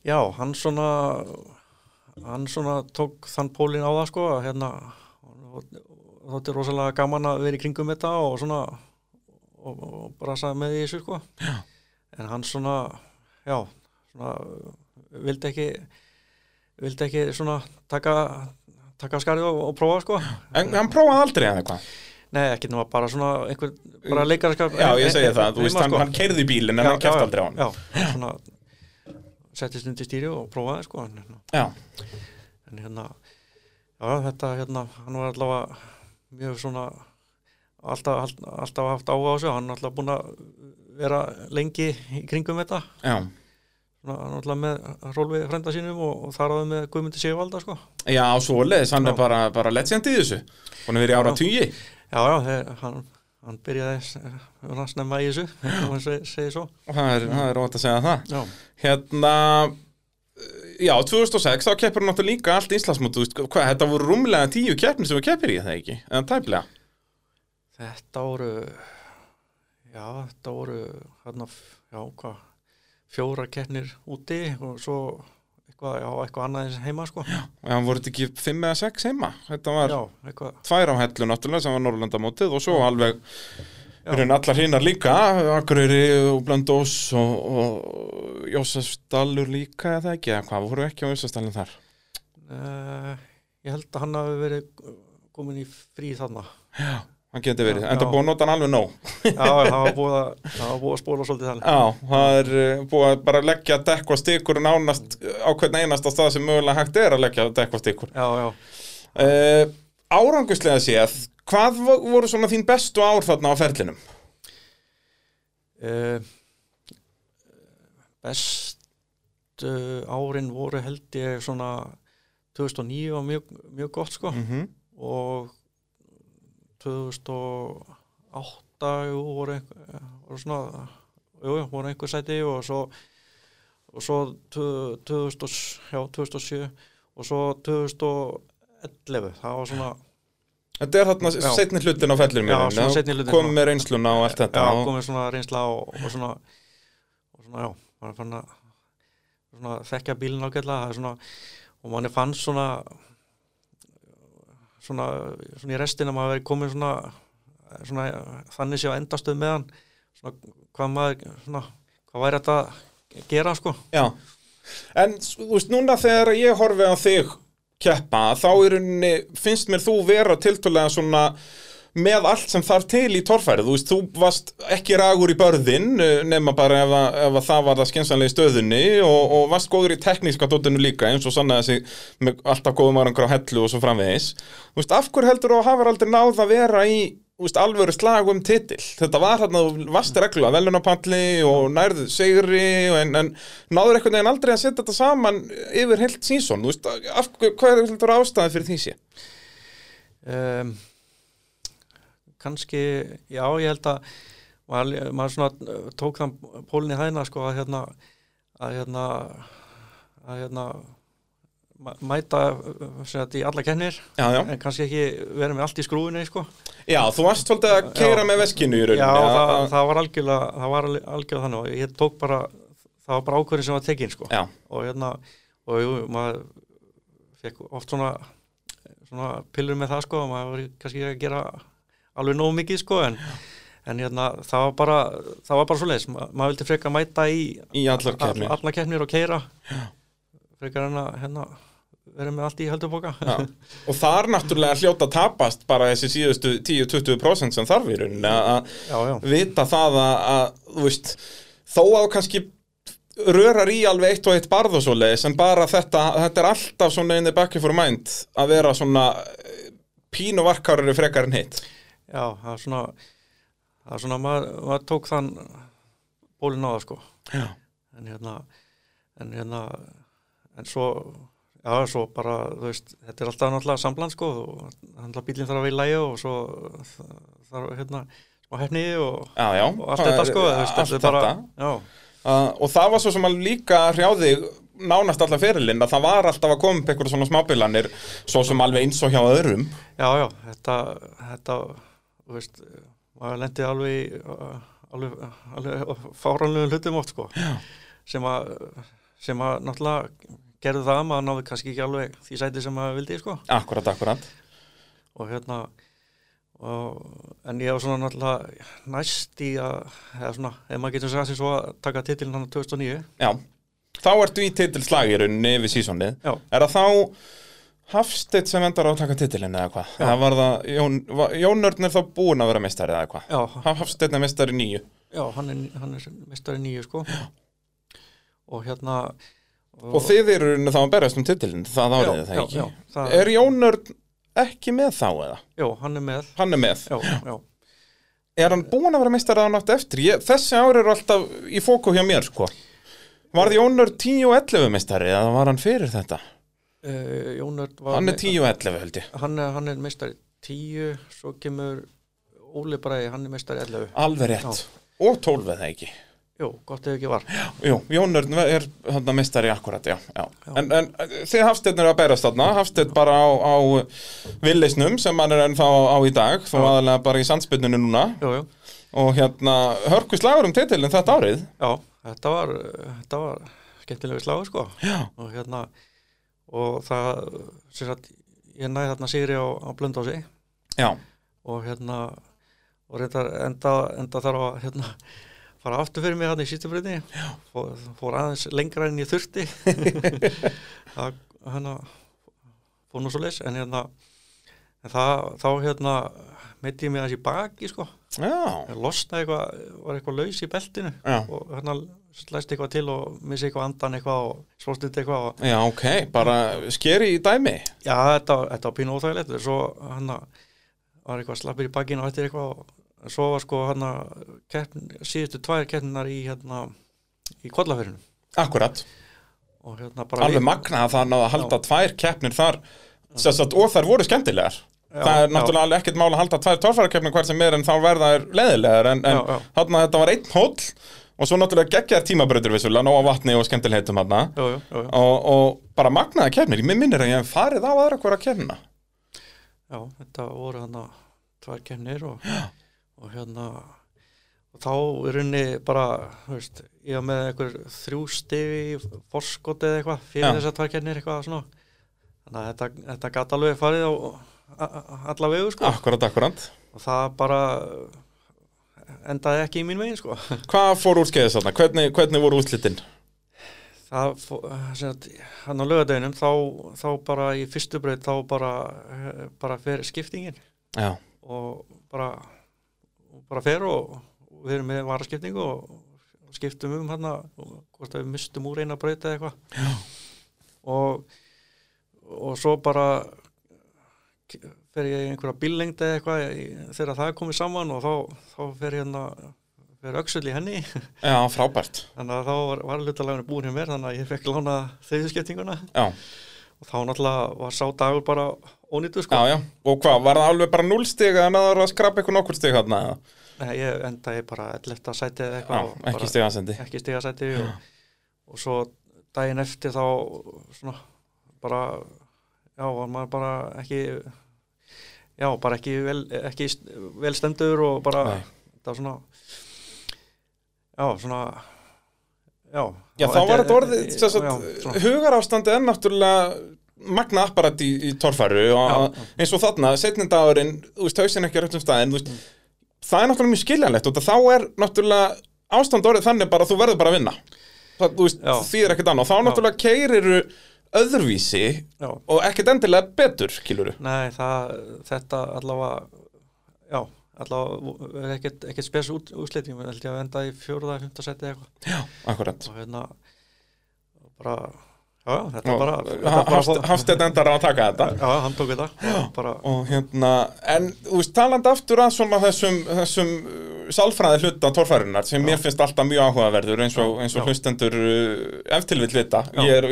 Já, hann svona hann svona tók þann pólinn á það sko hérna þótti rosalega gaman að vera í kringum þetta og svona og, og bara sagði með því þessu sko já. en hann svona já, svona vildi ekki vildi ekki svona taka taka skarið og, og prófa sko En hann prófaði aldrei eða eitthvað? Nei, ekki nema bara svona einhver, bara leikarskap Já, ég segi það, þú veist, hann, sko. hann keirði bílinn en Já, hann já, aldrei á hann Já, svona settist undir stýri og prófaði sko en, hérna, Já, en hérna já, þetta hérna, hann var allavega mjög svona alltaf, all- alltaf haft áhuga á þessu. Hann er alltaf búin að vera lengi í kringum þetta. Já. Hann alltaf með rólfið frenda sínum og, og þar áður með Guðmundi Sigvalda sko. Já, svoleiðis, hann Já. er bara, bara legend í þessu. Hún er verið ára tugi já, já, þeir, hann, hann byrjaði að snemma í þessu og hann segi, segi svo. Og það er, er ótt að segja það. Já, Hérna Já, 2006, þá keppur hann náttúrulega líka allt Íslandsmót, þú veist, hvað, þetta voru rúmlega tíu keppnir sem við keppir í það ekki, eða tæplega? Þetta voru já, þetta voru hérna, já, hvað fjóra keppnir úti og svo eitthvað, já, eitthvað annað eins heima sko. Já, og hann voru ekki fimm eða sex heima? Þetta var eitthvað. tvær á hellu náttúrulega sem var Norrlandamótið og svo alveg Raun allar hinnar líka, Akureyri og Blöndós og, og Jósefsdalur líka eða ekki, eða hvað, voru ekki á Jósefsdalun þar? uh, ég held að hann hafi verið komin í frí þarna Já, hann geti verið, Já, en það já. búið að nota hann alveg nóg. já, það var búið að, að spóla svolítið þannig Já, það er eh, búið að bara leggja dekk og stikur nánast á hvern einasta stað sem mögulega hægt er að leggja dekk og stikur. já, já, Uh, áranguslega séð, hvað vo- voru svona þín bestu ár þarna á ferlinum? uh, bestu árin voru held ég svona 2009 var mjög, mjög gott sko Mm -hmm. og 2008 jú, voru, voru svona jú, voru einhver sæti og svo og svo 2000, já, 2007 og svo 2011 það var svona Þetta er þarna setni hlutin á seinni hlutinn, komið með reynsluna og allt þetta. já, komið svona reynsla og, og svona og svona, já, maður fann að svona það er svona, og manni fann svona svona, svona í restina maður verið komið svona, svona þannig sé á endastöð með hann. Svona hvað maður svona, hvað væri þetta að gera sko. Já, en þú veist, núna þegar ég horfi á þig keppa, þá í rauninni finnst mér þú vera tiltölega svona með allt sem þarf til í torfærið, þú veist, þú varst ekki ragur í börðin, eh, nema bara ef, að, ef að það var það skynsanlega í stöðunni og, og varst góður í tekníska dótinu líka eins og sannaði sig með alltaf góðum árangur á hellu og svo framvegis. Þú veist, af hver heldur að hafa aldrei náð að vera í veist, alvöru slag um titil þetta var hérna, varst reglulega velunapalli og nærðu sigri og en, en náður einhvern veginn aldrei að setja þetta saman yfir heilt af, hvað er heldur ástæði fyrir því sé? um, kannski já ég held að maður, maður svona tók þann pólinn í hæðina sko að hérna að hérna að hérna mæta sem sagt, í alla kennir. Já, já, en kannski ekki vera með allt í skrúinu sko. já, þú varst svolítið að keira Já. með veskinu í já, rauninni það, að- það var algjörlega það var alg- algjörlega þannig og ég tók bara það var bara ákvörðin sem var tekin sko. Já, og hérna og jú, maður fekk oft svona svona pillur með það sko og maður var kannski að gera alveg nóg mikið sko en, en hérna það var bara það var bara svo leiðis, Ma, maður vildi freka mæta í Í allar alla keppnir og keira frekar en að hérna vera með allt í helduboka Já. og það er náttúrulega hljóta tapast bara þessi síðustu 10-20% sem þarf í rauninni að vita það að, að þú veist, þó að kannski rörar í alveg eitt og eitt barð og svo leiðis en bara þetta, þetta er alltaf svona back of your mind að vera svona eh, pínu varkarari frekar en hitt já, það er svona það er svona, maður, maður tók þann bólinn á það sko Já. en hérna en hérna en svo já, svo bara, þú veist, þetta er alltaf náttúrulega sambland sko og bílinn þarf að vera í og svo þarf hérna smá hefni og, Já, já, og allt þetta sko, þú veist, allt þetta er bara já, Uh, og það var svo sem að líka hrjáði nánast alla fyrirlinn að það var alltaf að koma upp einhverjum svona smábilanir svo sem alveg eins og hjá öðrum. Já, já, þetta þetta, þú veist maður lendi alveg uh, alveg, alveg fáranlega hlutum oft sko sem að sem að náttúrulega gerði það að maður náði kannski ekki alveg því sæti sem maður vildi sko. Akkurat, akkurat og hérna og, en ég var svona náttúrulega næst í að eða svona, ef maður getur sagt sem svo að taka titilin hann 2009 Já, þá ertu í titilslag í rauninni yfir sísonið. Já, Er það þá Hafstedt sem endar á að taka titilin eða hvað? Já. Það var það, Jón, Jón Örn er þá búinn að vera meistari eða hvað? já, Hafstedt er meistari nýju já hann, er, hann er mestari nýju sko. Og hérna Og þið eru þá að berast um titilin það árið já, það já, ekki? já, það, Er Jón Örn ekki með þá eða? já, hann er með. Hann er með. Já, já, Er hann búinn að vera meistari að nátt eftir? Ég, þessi ári eru alltaf í fóku hjá mér sko. Var Jón Örn 10 og 11 meistari eða var hann fyrir þetta? uh, Jónard var Hann er með- 10 og 11 held ég. Hann er, er mestari 10 svo kemur Óli Bræði, hann er mestari 11 Alveg rétt. Og 12 eða ekki jú, gott ef ekki var Jú, Jón Örn er þarna meistari akkurat, já, já. En, en þið Hafsteinn eru að bærast þarna, Hafsteinn bara á, á villisnum sem hann er ennþá á í dag, þó Já. aðalega bara í sandspynninu núna jú, jú, og hérna hörku slagur um titilin þetta árið. já, þetta var þetta var skemmtilegu slagur sko Já. og hérna og það, sem sagt ég næði þarna sigri á, á Blöndósi Já, og hérna og reyndar enda, enda þarf að hérna fara aftur fyrir mig hann í sístubröðni fór, fór aðeins lengra en ég þurfti. Það hérna fór nú svo leys en hérna en það, þá hérna meiti ég mig aðeins í baki sko. Losnaði eitthvað, var eitthvað laus í beltinu já, og hérna slæst eitthvað til og missi eitthvað andan eitthvað og svostið eitthvað og já, ok, bara skeri í dæmi. já, þetta, þetta var pínu óþægilegt. Svo hann var eitthvað slappir í bakinu og eftir eitthvað og svo var sko keppn, síðustu tvær keppninar í hérna í kollafyrinu Akkurat, hérna alveg magnað að það náða að halda tvær keppnir þar, að, og þær voru skemmtilegar. Já, það er já. náttúrulega alveg ekkert mál að halda tvær torfærakeppnir hver sem er en þá verða þær leðilegar en, en Já, já. þarna þetta var einn hóll og svo náttúrulega geggjaðar tímabrautur vissulega, nóga vatni og jú, jú. og, og bara magnaða keppnir, ég minnir að ég hef farið á aðra hverja keppnina. Já, þetta voru hann tvær keppnir og, og hérna og þá er runni bara veist, ég var með einhver þrjú stigi forskot eða eitthvað fyrir Já. þessar tvær keppnir eitthvað svona þannig að þetta, þetta gat alveg farið á a- a- alla vegu sko Akkurat, akkurat og það bara endaði ekki í mín veginn sko Hvað fór úr skeiðis þarna? Hvernig, hvernig voru útlitin? það, fó- sem sagt, hann á lögadeginum þá, þá bara í fyrstu breyt þá bara, bara fer skiptingin Já, og bara, bara fer og, og við erum með varaskiptingu og, og skiptum um hann hvort að við mistum úr eina breyta eða eitthvað. Og, og svo bara fer ég í einhverja bíllengd eða eitthvað þegar það komið saman og þá, þá fer hérna fer öxull í henni. Já, frábært. Þannig að þá var, var hlutalagunni búin hjá mér þannig að ég fekk lána þriðskiptinguna Já, og þá náttúrulega var sá dagur bara ónýttu sko. Já, já. Og hvað, var það alveg bara núlstig eða náður að skrapa eitthvað nokkur stig þarna? Ég endaði bara 11. sæti eða Já, eitthvað og ekki stigasendi ekki stigasæti og, og svo daginn eftir þá svona bara já, var maður bara ekki já, bara ekki vel, ekki vel stemdur og bara Nei. það var svona já, svona já, Já, þá var þetta orðið, já, já, hugarástandi er náttúrulega magna apparat í, í torfæru og Já. eins og þarna, setnindagurinn þú veist, hausin ekki á réttum staðin þú veist, það er náttúrulega mjög skiljanlegt og þá er náttúrulega ástand orðið þannig bara að þú verður bara að vinna. Það, þú veist, því er ekkert annað. Og þá náttúrulega keiriru öðruvísi Já. og ekkert endilega betur, kiluru Nei, það, þetta allavega, já, allavega er ekkert, ekkert spes út, úsliting, við held ég að enda í fjóruða, fymta seti eða eitthvað. Já, akkurat. Og hérna, bara, já, já, þetta bara, þetta bara Hafst- endar á að taka þetta Já, hann tók þetta, bara, og hérna, en þú veist, talandi aftur að svona þessum, þessum uh, sálfræði hluta torfærunar sem mér finnst alltaf mjög áhugaverður eins og, eins og Já. hlustendur uh, ef til vill vita, Já. ég, er,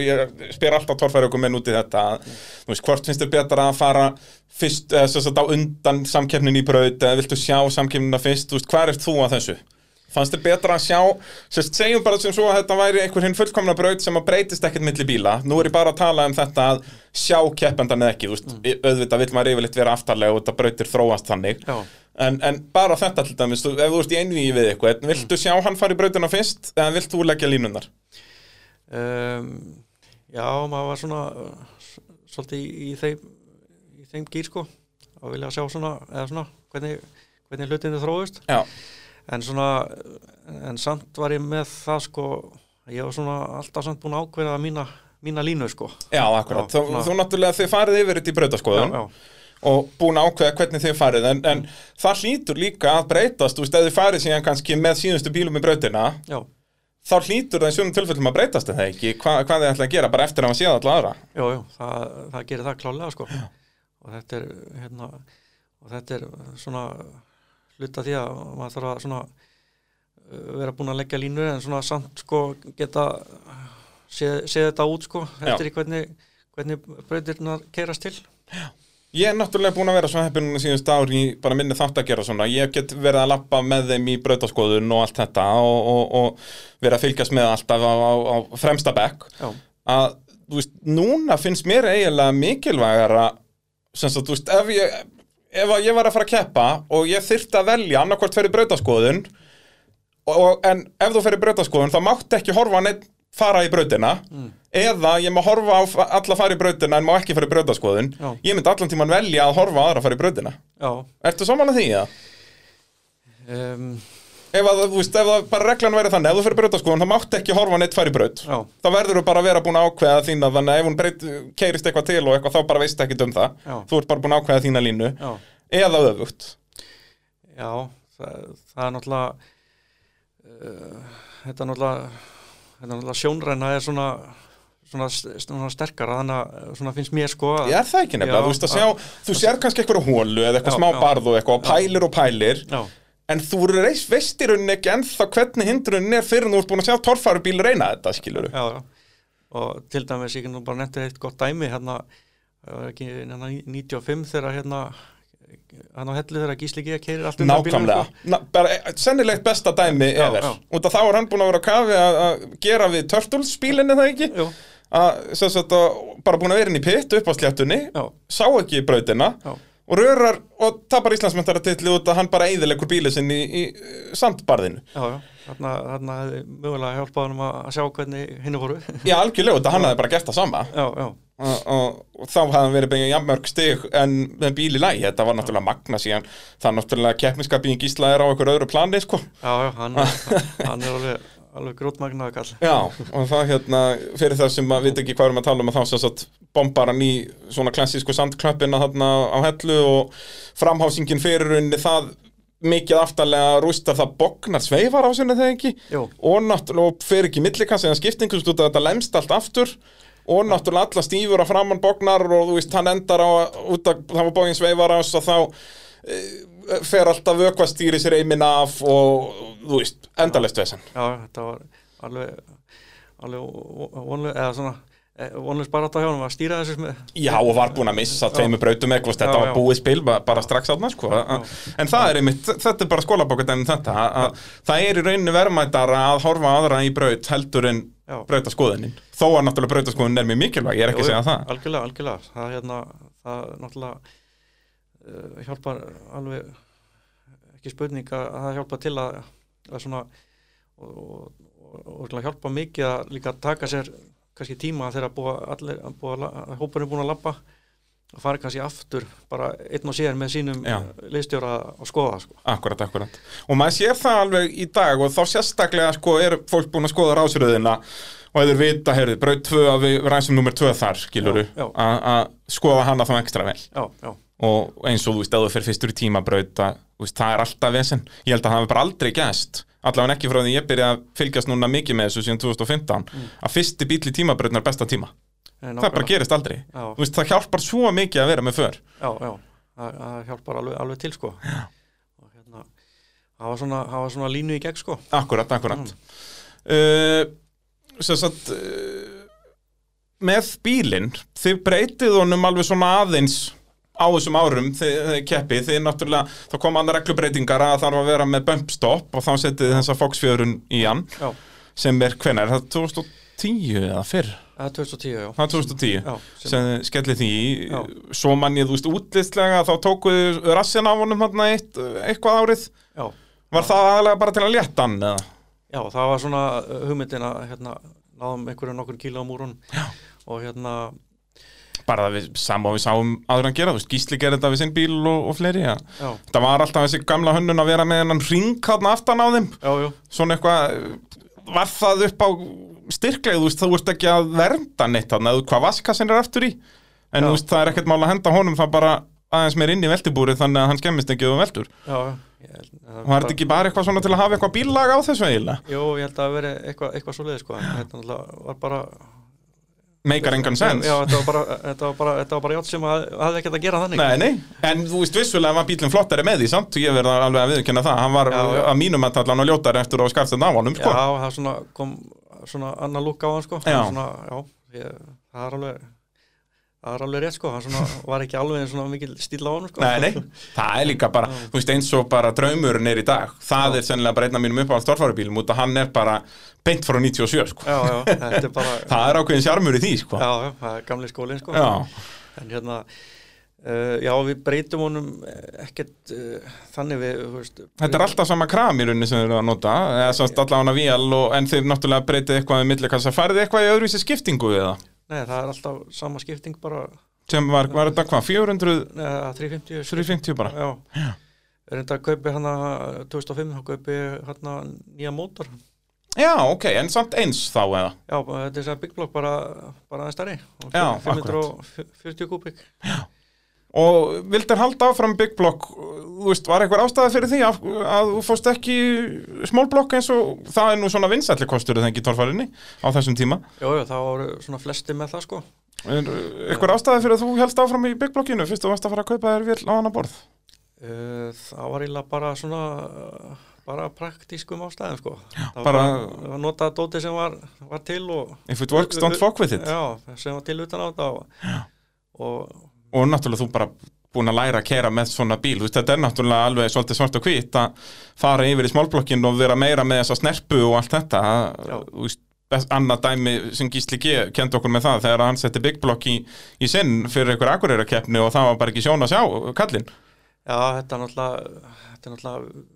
ég spyr alltaf torfæru okkur menn út í þetta þú veist, hvort finnst þér betra að fara fyrst, eða svo sagt á undan samkeppnin í braut eða viltu sjá samkeppnina fyrst, þú veist, hvað er þú að þessu? Fannst þér betra að sjá, sérst, segjum bara sem svo að þetta væri einhver hinn fullkomna braut sem að breytist ekkert milli bíla. Nú er ég bara að tala um þetta að sjá keppendan eða ekki, veist, Mm. auðvitað vill maður yfirleitt vera aftarlega og þetta brautir þróast þannig. En, en bara þetta til dæmis, þú, ef þú ert í einvíi við eitthvað, viltu Mm. sjá hann fara í brautina fyrst eða vilt þú leggja línunar? um, já, maður var svona, svolítið í, í þeim, í þeim gýr, sko, að vilja sjá svona, eða svona, hvernig, hvernig hlutinu þróist. Já, en svona en samt var ég með það sko ég var svona alltaf samt búin að ákveða mína, mína línu sko. Já, akkurat. Já, þú, svona- þú náttúrulega þið farið yfir þetta í brautaskoðun og búin að ákveða hvernig þið farið, en, en það hlýtur líka að breytast, þú veist, ef þið farið síðan kannski með síðustu bílum í brautina, já, þá hlýtur það í sjöfum tilfellum að breytast er það ekki, Hva, hvað þið ætla að gera bara eftir að hafa séð alla aðra. já, já það, það gerir það klálega sko. Og þetta er hérna og þetta er svona hluta því að maður þarf að svona uh, vera búin að leggja línu en svona samt sko geta séð sé þetta út sko eftir í hvernig, hvernig breytirnar keirast til Ég er náttúrulega búin að vera svo heppin núna síðust ár í bara minni þátt að gera svona. Ég get verið að lappa með þeim í brautaskoðun og allt þetta og, og, og verið að fylgjast með alltaf á, á, á fremsta bekk. já, Að, þú veist, núna finnst mér eiginlega mikilvægara, sem sagt, þú veist, ef ég, ef ég var að fara að keppa og ég þyrfti að velja annarkvort fyrir brautaskoðun, og, en ef þú fyrir brautaskoðun þá máttu ekki horfa neitt fara í brautina eða ég má horfa á alla fara í brautina en má ekki fara í brautaskoðun. Ég myndi allan tíman velja að horfa aðra að fara í brautina. Já. Ertu saman að því, já? um, Ef að, þú veist, ef það bara reglan væri þannig, ef þú fyrir brautaskoðun þá máttu ekki horfa neitt fara í braut. Já, þá verður þú bara að vera búin að ákveða þína þannig að ef hún breyt, keirist eitthvað til og eitthvað þá bara veist ekki um það. Já. þú ert bara búin að ákveða þína línu já. eða öfugt. Já, það, það er náttúrulega uh, þetta er náttúrulega þetta er náttúrulega sjónræna er svona svona, svona sterkara þannig að svona finnst mér sko að, er það ekki nefnilega, Já, þú veist að sjá, þú sér kannski eitthvað hólu eða eitthvað Já, smá já. barð og eitthvað pælir og pælir. Já, en þú reis, veist í rauninni ekki ennþá hvernig hindrunin er fyrir þú ert búin að sjá torfærubíl reyna þetta, skilur já, já. Og til dæmis ég kan nú bara nefndi eitt gott dæmi hérna, ekki hérna 95 þegar hérna hann á hellu þegar Gísli G. keirir allt bílnum, Nákvæmlega, sko. Bara eh, sennilegt besta dæmi Já, efer já. út af þá er hann búin að vera kafi að gera við Turtles-bílinni það ekki? Jú, að, sagt, að bara búin að vera inn í pitt upp á sléttunni já, sá ekki brautina. Já, og rörar og tapar Íslandsmyndarartilli út að hann bara eyðilegur bíli sinn í, í sandbarðinu. Já, já. Þarna, þarna hefði mögulega hjálpað hann að sjá hvernig hinnu voru. Já, algjörlega, að hann hafði bara gert það sama. Já, já, og, og, og þá hafði hann verið beigja jafnmörg stig en með bíl í lægi, þetta var náttúrulega magna síðan. Það er náttúrulega keppniskapin í Gísla er á einhver öðru plani, sko. Já, já hann, hann er alveg, alveg grótmagnaði kall. Já, og það hérna, fyrir það sem að vita ekki hvað erum að tala um að þá sem sagt bombar hann í svona klassísku sandklöppina þarna á hellu og framhásingin fyrir henni það mikið aftarlega rústar það bognar sveifar á sinni þegar ekki? Jú, og náttúrulega fer ekki millikassa eða skiptingu út að þetta lemst allt aftur og náttúrulega alla stífur að framann bognar og þú veist hann endar á út að það var bógin sveifar ás og þá e, fer alltaf vökvastýri sér eimin af og þú veist endalist vesen. Já, þetta var alveg alveg vonlega, eða svona vonlega bara átt á hjá hann að stýra þessu með, Já og var búin að missa tveimur brautum eitthvað þetta Já, var já. búið spil ba- bara strax átna sko. en það er einmitt, þetta er bara skólabókut en þetta, að, að það er í rauninni verðmætara að horfa aðra í braut heldur en Já. brautaskoðunin. Þó að náttúrulega brautaskoðunin er mjög mikilvæg ég er ekki að segja það. algjörlega, algjörlega. Það hérna, það náttúrulega uh, hjálpar alveg ekki spurning að að það hjálpa til að, að svona og, og, og, hjálpa mikið að líka taka sér kannski tíma þegar að hópurinn er búin að labba og fara kannski aftur bara einn og sér með sínum Já. liðstjóra að skoða sko. Akkurat, akkurat. Og maður sér það alveg í dag og þá sérstaklega sko er fólk búin að skoða rásröðina og eða vita, heyrðu, braut 2 að við ræsum nummer 2 þar, skiluru, að skoða hana þá ekstra vel. já, já, Og eins og þú veist, ef þú fyrir fyrstur í tímabraut það er alltaf vesen. Ég held að það hefur bara aldrei gæst, allavega ekki frá því ég byrja að fylgjast núna mikið með þessu síðan 2015, að fyrsti bíl í tímabrautnar besta tíma. En Það bara gerist aldrei. Já. Þú veist, það hjálpar svo mikið að vera með för. já, já, það, það hjálpar alveg, alveg til sko. og hérna það var svona, það var svona línu í gegn sko. Akkurat, akkurat uh, Sem sagt uh, Með bílinn Þið breytið honum alveg svona aðeins á þessum árum keppið, þið náttúrulega þá kom annað reglubreitingar að það þarf að vera með bump stop og þá setið þessa Fox-fjörun í hann já, sem er hvenær, er það 2010 eða fyrr, það er 2010 já, það er 2010 já sem, sem þið skellið því Já. svo mann ég, þú veist, útlistlega þá tókuðu rassin af honum þarna eitt, eitthvað árið. Já, var það aðalega bara til að létta hann eða? já, það var svona uh, hugmyndin að hérna, náðum einhverju nokkur kíla á múrun og hérna bara það við, sama og við sáum aður að gera, þú veist, Gísli gerði þetta við sinn bíl og, og fleiri, já. já, Það var alltaf þessi gamla hönnun að vera með hennan ring hann aftan á þeim, já, já, svona eitthvað, var það upp á styrklega, þú veist, þú ert ekki að vernda neitt eða hvað vaskassin er aftur í, en Já. þú veist, það er ekkert mál að henda honum það bara aðeins meir inn í veltibúri þannig að hann skemmist ekki og veltur. já, já var þetta ekki bara eitthvað svona til að hafa eitthvað bíllag á þessu eiginlega? Jú, ég held að það veri eitthvað, eitthvað svo sko. en þetta var bara Meikar engan sens. Já, þetta var bara, þetta var bara, þetta var bara játt sem að, hafði ekkert að gera þannig Nei, nei, en þú veist vissulega var bílinn flottari með því, samt, ég verða alveg að viðkynna það, hann var Já, já. að mínum að tallan og ljótari eftir að þetta á honum, Já, sko. það kom svona annar lúk á hann sko Já. svona, já ég, það er alveg það er alveg rétt sko, hann var ekki alveg eins svona mikil stíl á hann sko Nei, nei, það er líka bara, þú veist, eins og bara draumurinn er í dag, það Já. er sennilega bara einn af mínum uppáhald stórfærubílum, út að hann er bara beint frá 97, sko. Já, já, þetta er bara Það er ákveðin sjarmur í því, sko. Já, já, það er gamli skólinn sko Já. En hérna uh, Já, við breytum honum ekkert uh, þannig við, þú veist Þetta er alltaf sama kram í rauninni sem þið eru að nota, eða sást allavega vél, og, en þið náttúrulega breytið eitthvað með millikassa, farið eitthvað í öðruvísi skiptingu eða? Nei, það er alltaf sama skipting bara. Sem var, var þetta hvað, 400, neða, 350 350 bara? Já, já. Þetta að kaupi hana 2005, þá kaupi hana nýja mótor. Já, ok, en samt eins þá eða? Já, þetta er þess að Big Block bara, bara aðeins stærri. Og Já, 540 kubik Og vildir halda áfram Big Block, þú veist, var eitthvað ástæða fyrir því að, að þú fórst ekki small block eins og það er nú svona vinsætli kostur þegar ekki torfarinni á þessum tíma. Jú, jú, það voru svona flesti með það sko Er eitthvað ástæða fyrir að þú helst áfram í Big Blockinu fyrst þú varst að fara að kaupa þér vél á hana borð? Uh, Það var eiginlega bara svona uh, bara praktískum ástæðum sko Það var bara- bara að nota dóti sem var, var til og If it works, don't fuck with it. Já, sem var til utan á þetta og, og náttúrulega þú bara búin að læra að kera með svona bíl, veist, þetta er náttúrulega alveg svolítið svart og hvít að fara yfir í smálblokkin og vera meira með þessa snerpu og allt þetta, veist, annað dæmi sem Gísli G kendi okkur með það þegar hann setti Big Block í, í sinn fyrir einhver akureyrakeppni og það var bara ekki sjón að sjá kallinn. já, þetta er náttúrulega þetta er náttúrulega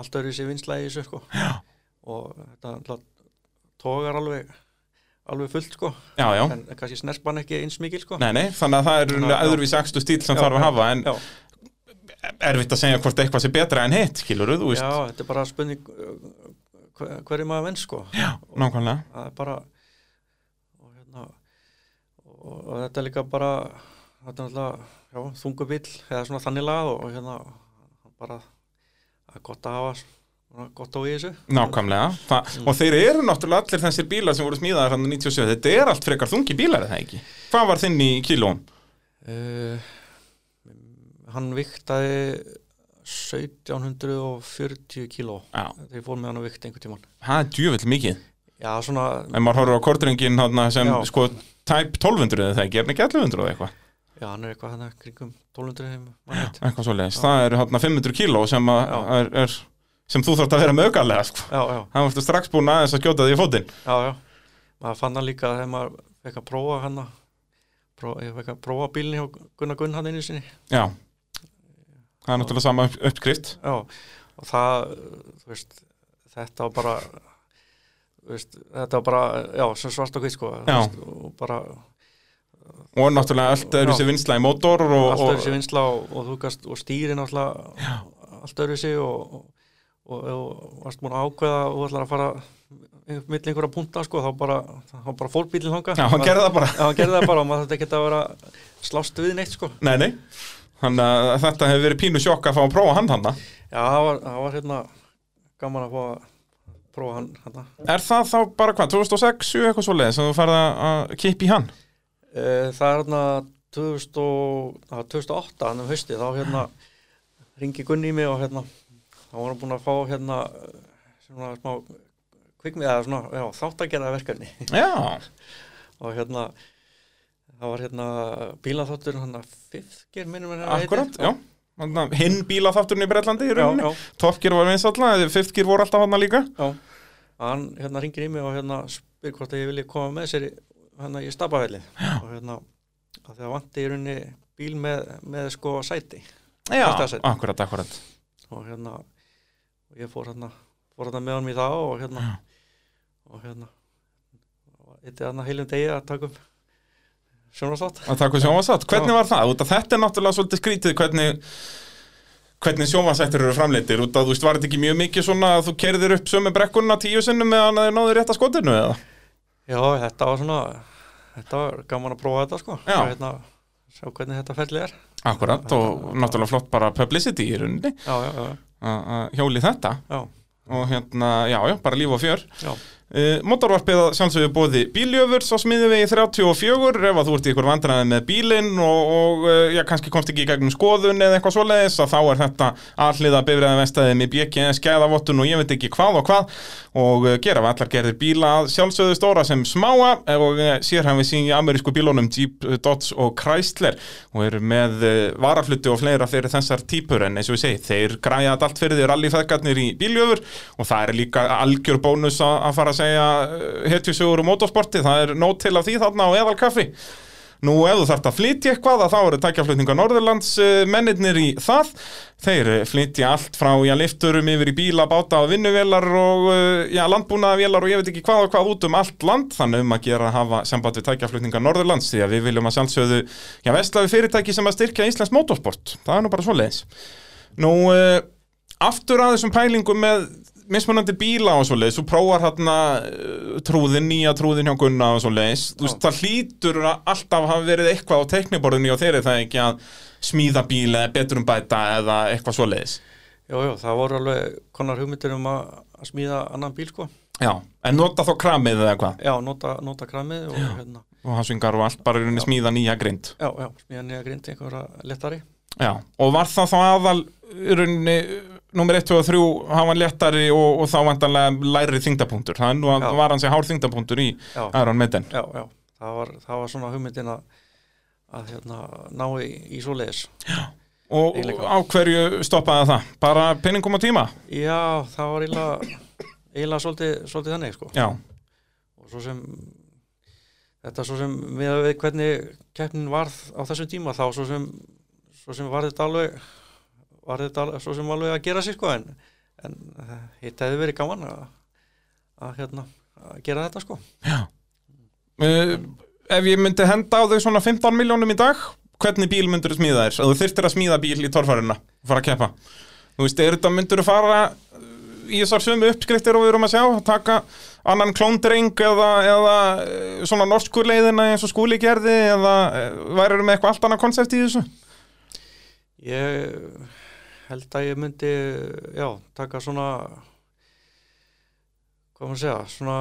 allt öðru sér vinsla í þessu sko. Og þetta náttúrulega tógar alveg alveg fullt sko Já, já, en kannski snerspan ekki eins mikil sko nei, nei, þannig að það er Já, já. öðruvís akstu stíl sem Já, þarf að hafa en erfitt að segja hvort eitthvað sé betra en hitt, skilur þú veist. já, þetta er bara spurning uh, hver, hverju maður venn sko Já, nákvæmlega. það er bara og, hérna, og, og þetta er líka bara þetta er náttúrulega þungubill eða svona þannig lagað og hérna bara það er gott að hafa gott á í þessu. Nákvæmlega, Þa, og þeir eru náttúrulega allir þessir bílar sem voru smíðaðar hann 97, þetta er allt frekar þungi bílar er það ekki? Hvað var þinn í kílón? uh, hann viktaði 1740 kíló. Já, þegar fór með hann að vikta einhvern tímann. Það er djöfull mikið. Já svona En maður horfður á kortringin sem Já. sko type 1200 eða það ekki, er ekki 1100 eða eitthvað? já hann er eitthvað hann að kringum 1200 þeim mann veit. Eitthvað svo leiðis, það eru hann 500 kíló sem, að, Já. er, er, sem þú þarft að vera með aukarlega sko. Það varstu strax búin aðeins að skjóta því fótinn. Já, já, maður fann það líka þegar maður fekk að prófa hann að prófa, ég fekk að prófa bílni hjá Gunnar Gunn hann einu sinni. Já, það er náttúrulega sama upp, uppskrift. Já, og það, veist þetta var bara veist, þetta var bara, já, sem svart og hvít sko. Veist, og bara og náttúrulega allt öðru sér vinsla í mótor og, allt og, öðru sér vinsla og, og og stýri náttúrulega allt öðru sér og, og, og varst múin að ákveða og ætlar að fara mill einhverja punta sko, þá bara, bara fór bílinn þanga Já, hann gerði það bara. Já, hann gerði það bara og maður þetta ekki að vera slást við neitt sko. Nei, nei. Þannig að þetta hefur verið pínu sjokk að fá að prófa hann hann Já, það var, það var hérna gaman að fá að prófa hann hérna. Er það þá bara hvað, 2006, 7 eitthvað svo leið sem þú færði að kippa í hann? e, Það er hérna 2000 og, það var 2008 hann um hausti þá hérna ringi Gunni í mig og hérna þá var hann búin að fá hérna svona smá kvikmið eða svona, já, þátt að gera verkefni Já, og hérna það var hérna bílaþáttur hann að fifkir minnum en akkurat, já. Hinn bílaþátturinn í Bretlandi í rauninni. já, Topgir var vinsalla, Fifthgir voru alltaf hann líka. Já. Hann hérna ringir í mig og hérna spyr hvort að ég vilji koma með sér hérna í stabavelli og hérna að það vanti í rauninni bíl með, með sko sæti. Já, sæti. akkurat, akkurat og hérna og ég fór hérna, fór hérna með honum í það og hérna og hérna þetta er hérna heilum degi að taka upp sjónastátt að taka sjónvarsætt, hvernig var það? Út að þetta er náttúrulega svolítið skrítið hvernig hvernig sjónvarsættir eru framleitir út að þú veist, var þetta ekki mjög mikið svona að þú kerðir upp sömu brekkunna tíu sinnum meðan að þið náður rétt að skotinu eða? já þetta var svona þetta var gaman að prófa þetta sko. Hérna sjá hvernig þetta ferli er. Akkurat og náttúrulega flott bara publicity í rauninni. Já já já, að hjóli þetta. Já, og hérna, já, já, bara líf og fjör. Já. Uh, motorvarpið að sjálfsögðu bóði bíljöfur svo smiðum við í 34 ef að þú ert í ykkur vandræði með bílinn og, og uh, já, kannski komst ekki í gegnum skoðun eða eitthvað svoleiðis að þá er þetta alliða bifræða vestæði með BKS skæðavottun og ég veit ekki hvað og hvað. Og uh, gera við allar gerðir bíla sjálfsögðu stóra sem smáa og sér hann við sín í amerísku bílónum Jeep, Dodge og Chrysler. Og eru með varafluti og fleira fyrir þessar típur en eins og við segi, þeir og segja hetjusögur og motorsporti, það er nót til af því þarna á eðal kaffi. Nú ef þú þarft að flytja eitthvað að þá eru tækjaflutninga Norðurlands uh, mennirnir í það. Þeir eh, flytja allt frá já, lifturum yfir í bíla, báta og vinnuvélar og uh, já, landbúnaðavélar og ég veit ekki hvað og hvað út um allt land. Þannig um að gera að hafa samband við tækjaflutninga Norðurlands því að við viljum að sjálfsögðu já, vestlafi fyrirtæki sem að styrkja Íslands motorsport. Það er nú bara svo leiðis Nú, aftur að þessum pælingum með mismunandi bíla og svo leiðis, þú prófar hérna trúðin, nýja trúðin hjá Gunna og svo leiðis, þú veist, það hlýtur að alltaf hafa verið eitthvað á tekniborðinu og þeir eru það ekki að smíða bíl eða betur um bæta eða eitthvað svo leiðis Jú, jú, það voru alveg konar hugmyndir um að, að smíða annan bíl sko. Já, en nota þá kramið eða eitthvað já, nota, nota kramið og hérna. Og hansvingar og allt bara smíða nýja grind. Já, já, smíða nýja grind einhverja lettari. Já, og var það þá aðal í rauninni nummer 1, 2 og 3 hafa léttari og, og þá vantanlega læri þingdapunktur, nú að Já. var hans í hár þingdapunktur í já, Iron Maiden já, já, það var, það var svona hugmyndin að, að hérna, ná í, í svoleiðis Og Eiginlega. á hverju stoppaði það? Bara penningum á tíma? Já, það var eiginlega, svolítið, svolítið þannig sko. Já, og svo sem þetta svo sem með að við hvernig keppnin varð á þessum tíma þá svo sem, svo sem var þetta alveg var þetta svo sem alveg að gera sér sko en, en hitt hefði verið gaman að, að hérna að gera þetta sko uh, ef ég myndi henda á þau svona 15 miljónum í dag hvernig bíl myndur þú smíða þér? Þú þyrftir að smíða bíl í torfæruna og fara að keppa Þú veist, er þetta myndur þú fara uh, í þessar sömu uppskriftir og við erum að sjá taka annan klóndreng eða, eða svona norskur leiðina eins og skúli gerði eða uh, værir með eitthvað allt annað koncept í þessu? ég held að ég myndi já, taka svona hvað maður að segja svona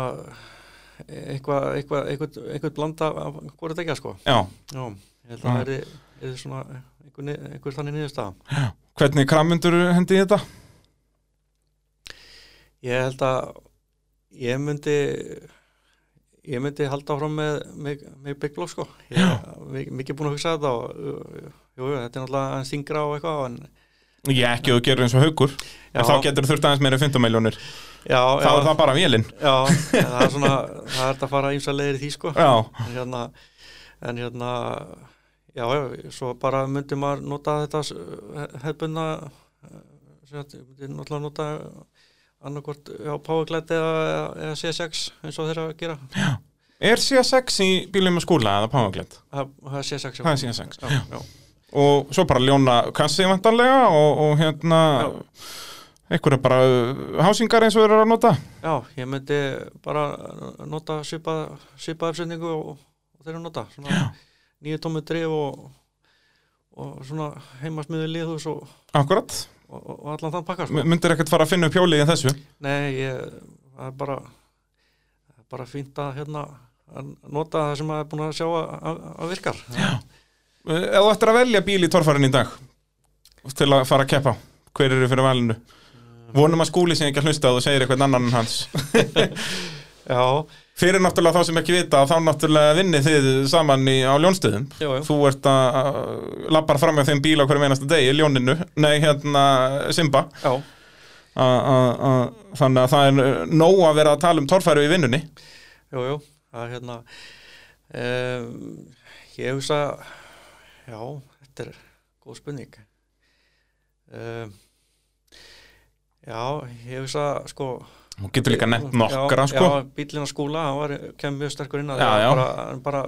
eitthvað eitthvað, eitthvað, eitthvað blanda af þetta ekki sko Já, Já, ég held að það er, er svona einhver, einhver þannig niðurstaða. hvernig kram myndur þú hendi þetta? Ég held að ég myndi ég myndi halda áfram með, með, með Big Block sko. Ég mik- mikið búin að hugsa þetta og jú, jú, þetta er náttúrulega aðeins þingra og eitthvað en Ég ekki að þú gerur eins og haugur Já. en þá getur þú þurft aðeins meira en 15 miljónir já, þá já, er það bara vélinn já, það er svona það er að fara ímsa leiðir í því sko. Já, en hérna en hérna já, já, svo bara myndi maður nota þetta s- hefðbundna sem sagt, myndi náttúrulega nota annarkort já, Powerglide eða, eða C6 eins og þeirra að gera. Er C6 í bílum með skúla eða það, það er C6 já. Það er C6, já, já. Og svo bara ljóna kassi vantanlega og, og hérna einhverja bara uh, hásingar eins og eru að nota. Já, ég myndi bara nota svipað svipað uppsetningu og, og þeirra nota. Nýju tómi drif og, og svona heimasmiðu liðhús og, Akkurat, og, og allan þann pakka sko. myndir ekkert fara að finna upp hjólið í þessu? Nei, ég, það er bara bara fínt að hérna að nota það sem maður er búin að sjá að, að, virkar. Já, Ef þú ættir að velja bíl í torfærin í dag til að fara að keppa hver eru fyrir valinu? Vonum að skúli sem ekki að hlusta og segir eitthvað annan en hans. Já, Fyrir náttúrulega þá sem ekki vita þá náttúrulega vinnið þið saman í, á ljónstöðum. Já, já. Þú ert að að lappar fram með þeim bíl á hverjum einasta degi, ljóninu, nei hérna Simba. Já, a, a, a, Þannig að það er nóg að vera að tala um torfæru í vinnunni. Jú, jú. Það er hérna um, ég hugsa já, þetta er góð spurning. Um, já, ég hugsa sko Þú getur líka nefnt nokkra já, sko. já, bílinn á skúla, hann var, kemur mjög sterkur inn að það. Bara, bara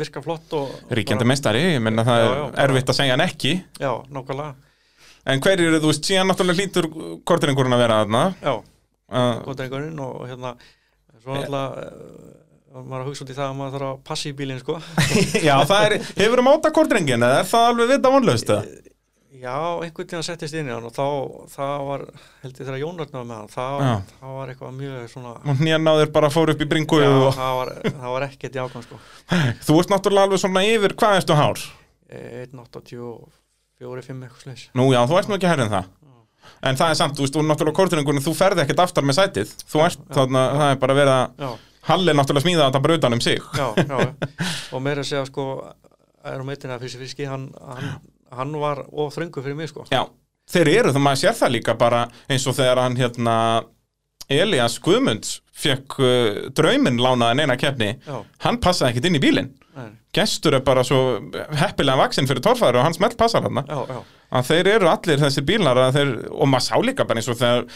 virka flott og Ríkjandi meistari, ég menna það Já, er já, bara- erfitt að segja hann ekki. Já, nákvæmlega. En hver eru, þú veist, síðan náttúrulega hlýtur kortiringurinn að vera þarna. Já, uh, góðdrengurinn og hérna svo náttúrulega eh, maður að hugsa út í það að maður þarf að passa í bílinn sko. Já, það er, hefur þú máta kortiringin eða er það alveg vita vonlaust eða? já, einhvern tíðan settist inn í hann og þá, það var, held ég þegar Jón var með hann, Já. það, það var eitthvað mjög svona Og þér bara fór upp í bringu já, og það var, það var ekkert jákvæm sko. Þú ert náttúrulega alveg svona yfir, hvað erstu hár? 1.84, 5 eitthvað slags Nú já, þú ert nú ekki hærri en það. En það er samt, þú veist, og náttúrulega kortiringurinn, þú ferði ekkert aftar með sætið. Þú ert já, þarna, það er bara verið að já, Halli er náttúrulega smíða þetta bara utan um sig. Já, já. Og meira að segja sko er um eitina fyrir fiski, hann, hann, hann var of þröngu fyrir mig sko. Já, þeir eru, það maður sér það líka bara eins og þegar hann hérna Elias Guðmunds fekk uh, drauminn lánaðan eina keppni. Já, hann passaði ekkert inn í bílinn. Gestur er bara svo heppilega vaksinn fyrir torfæður og hann smelt passar hann að þeir eru allir þessir bílar þeir, og maður sá líka bara eins og þegar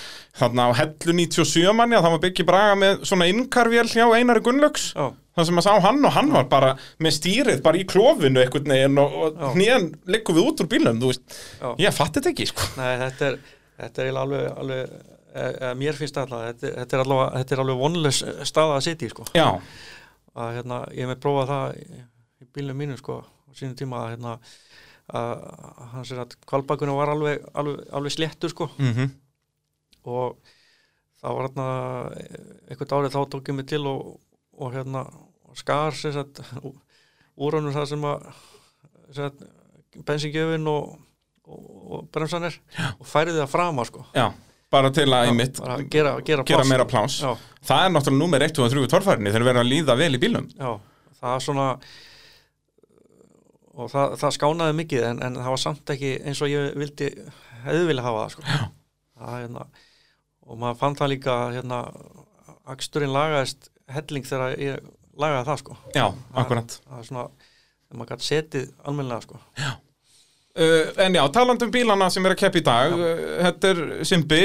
þarna á hellu 97 manni að það var byggja braga með svona innkarvél hjá Einari Gunnlaugs. Það sem maður sá hann og hann var bara með stýrið bara í klófinu einhvern veginn og, og Já. hnýjan liggum við út úr já. ég fatti þetta ekki sko. Nei, þetta er, þetta er alveg, alveg mér finnst alltaf, þetta, þetta er alveg, þetta er alveg vonlaus staða að sitja í, sko. já, Að, hérna, ég hef með prófað það í, bílunum mínu, sko, á sínum tíma að, hérna, að hann sér að kvalbakunum var alveg, alveg, alveg sléttur, sko, mhm. Og það var hérna, einhvern árið þá tók ég mig til og, og hérna, skar, sér að, úrannur það sem að, að, bensingjöfin og, og, og bremsanir og færið það frama, sko. Já, bara til að einmitt bara gera, gera, gera meira plás já, Það er náttúrulega númer 1 og 3 torfærinni þeir verða að líða vel í bílum já, það er svona og það, það skánaði mikið en, en það var samt ekki eins og ég vildi hefði vilja hafa það sko. það, hérna, og maður fann það líka hérna, aksturinn lagaðist helling þegar ég lagaði það sko. Já, akkurat. það er svona þegar maður gæti setið almennilega sko. Uh, En já, talandi um bílana sem er að keppa í dag uh, Þetta er Simbi,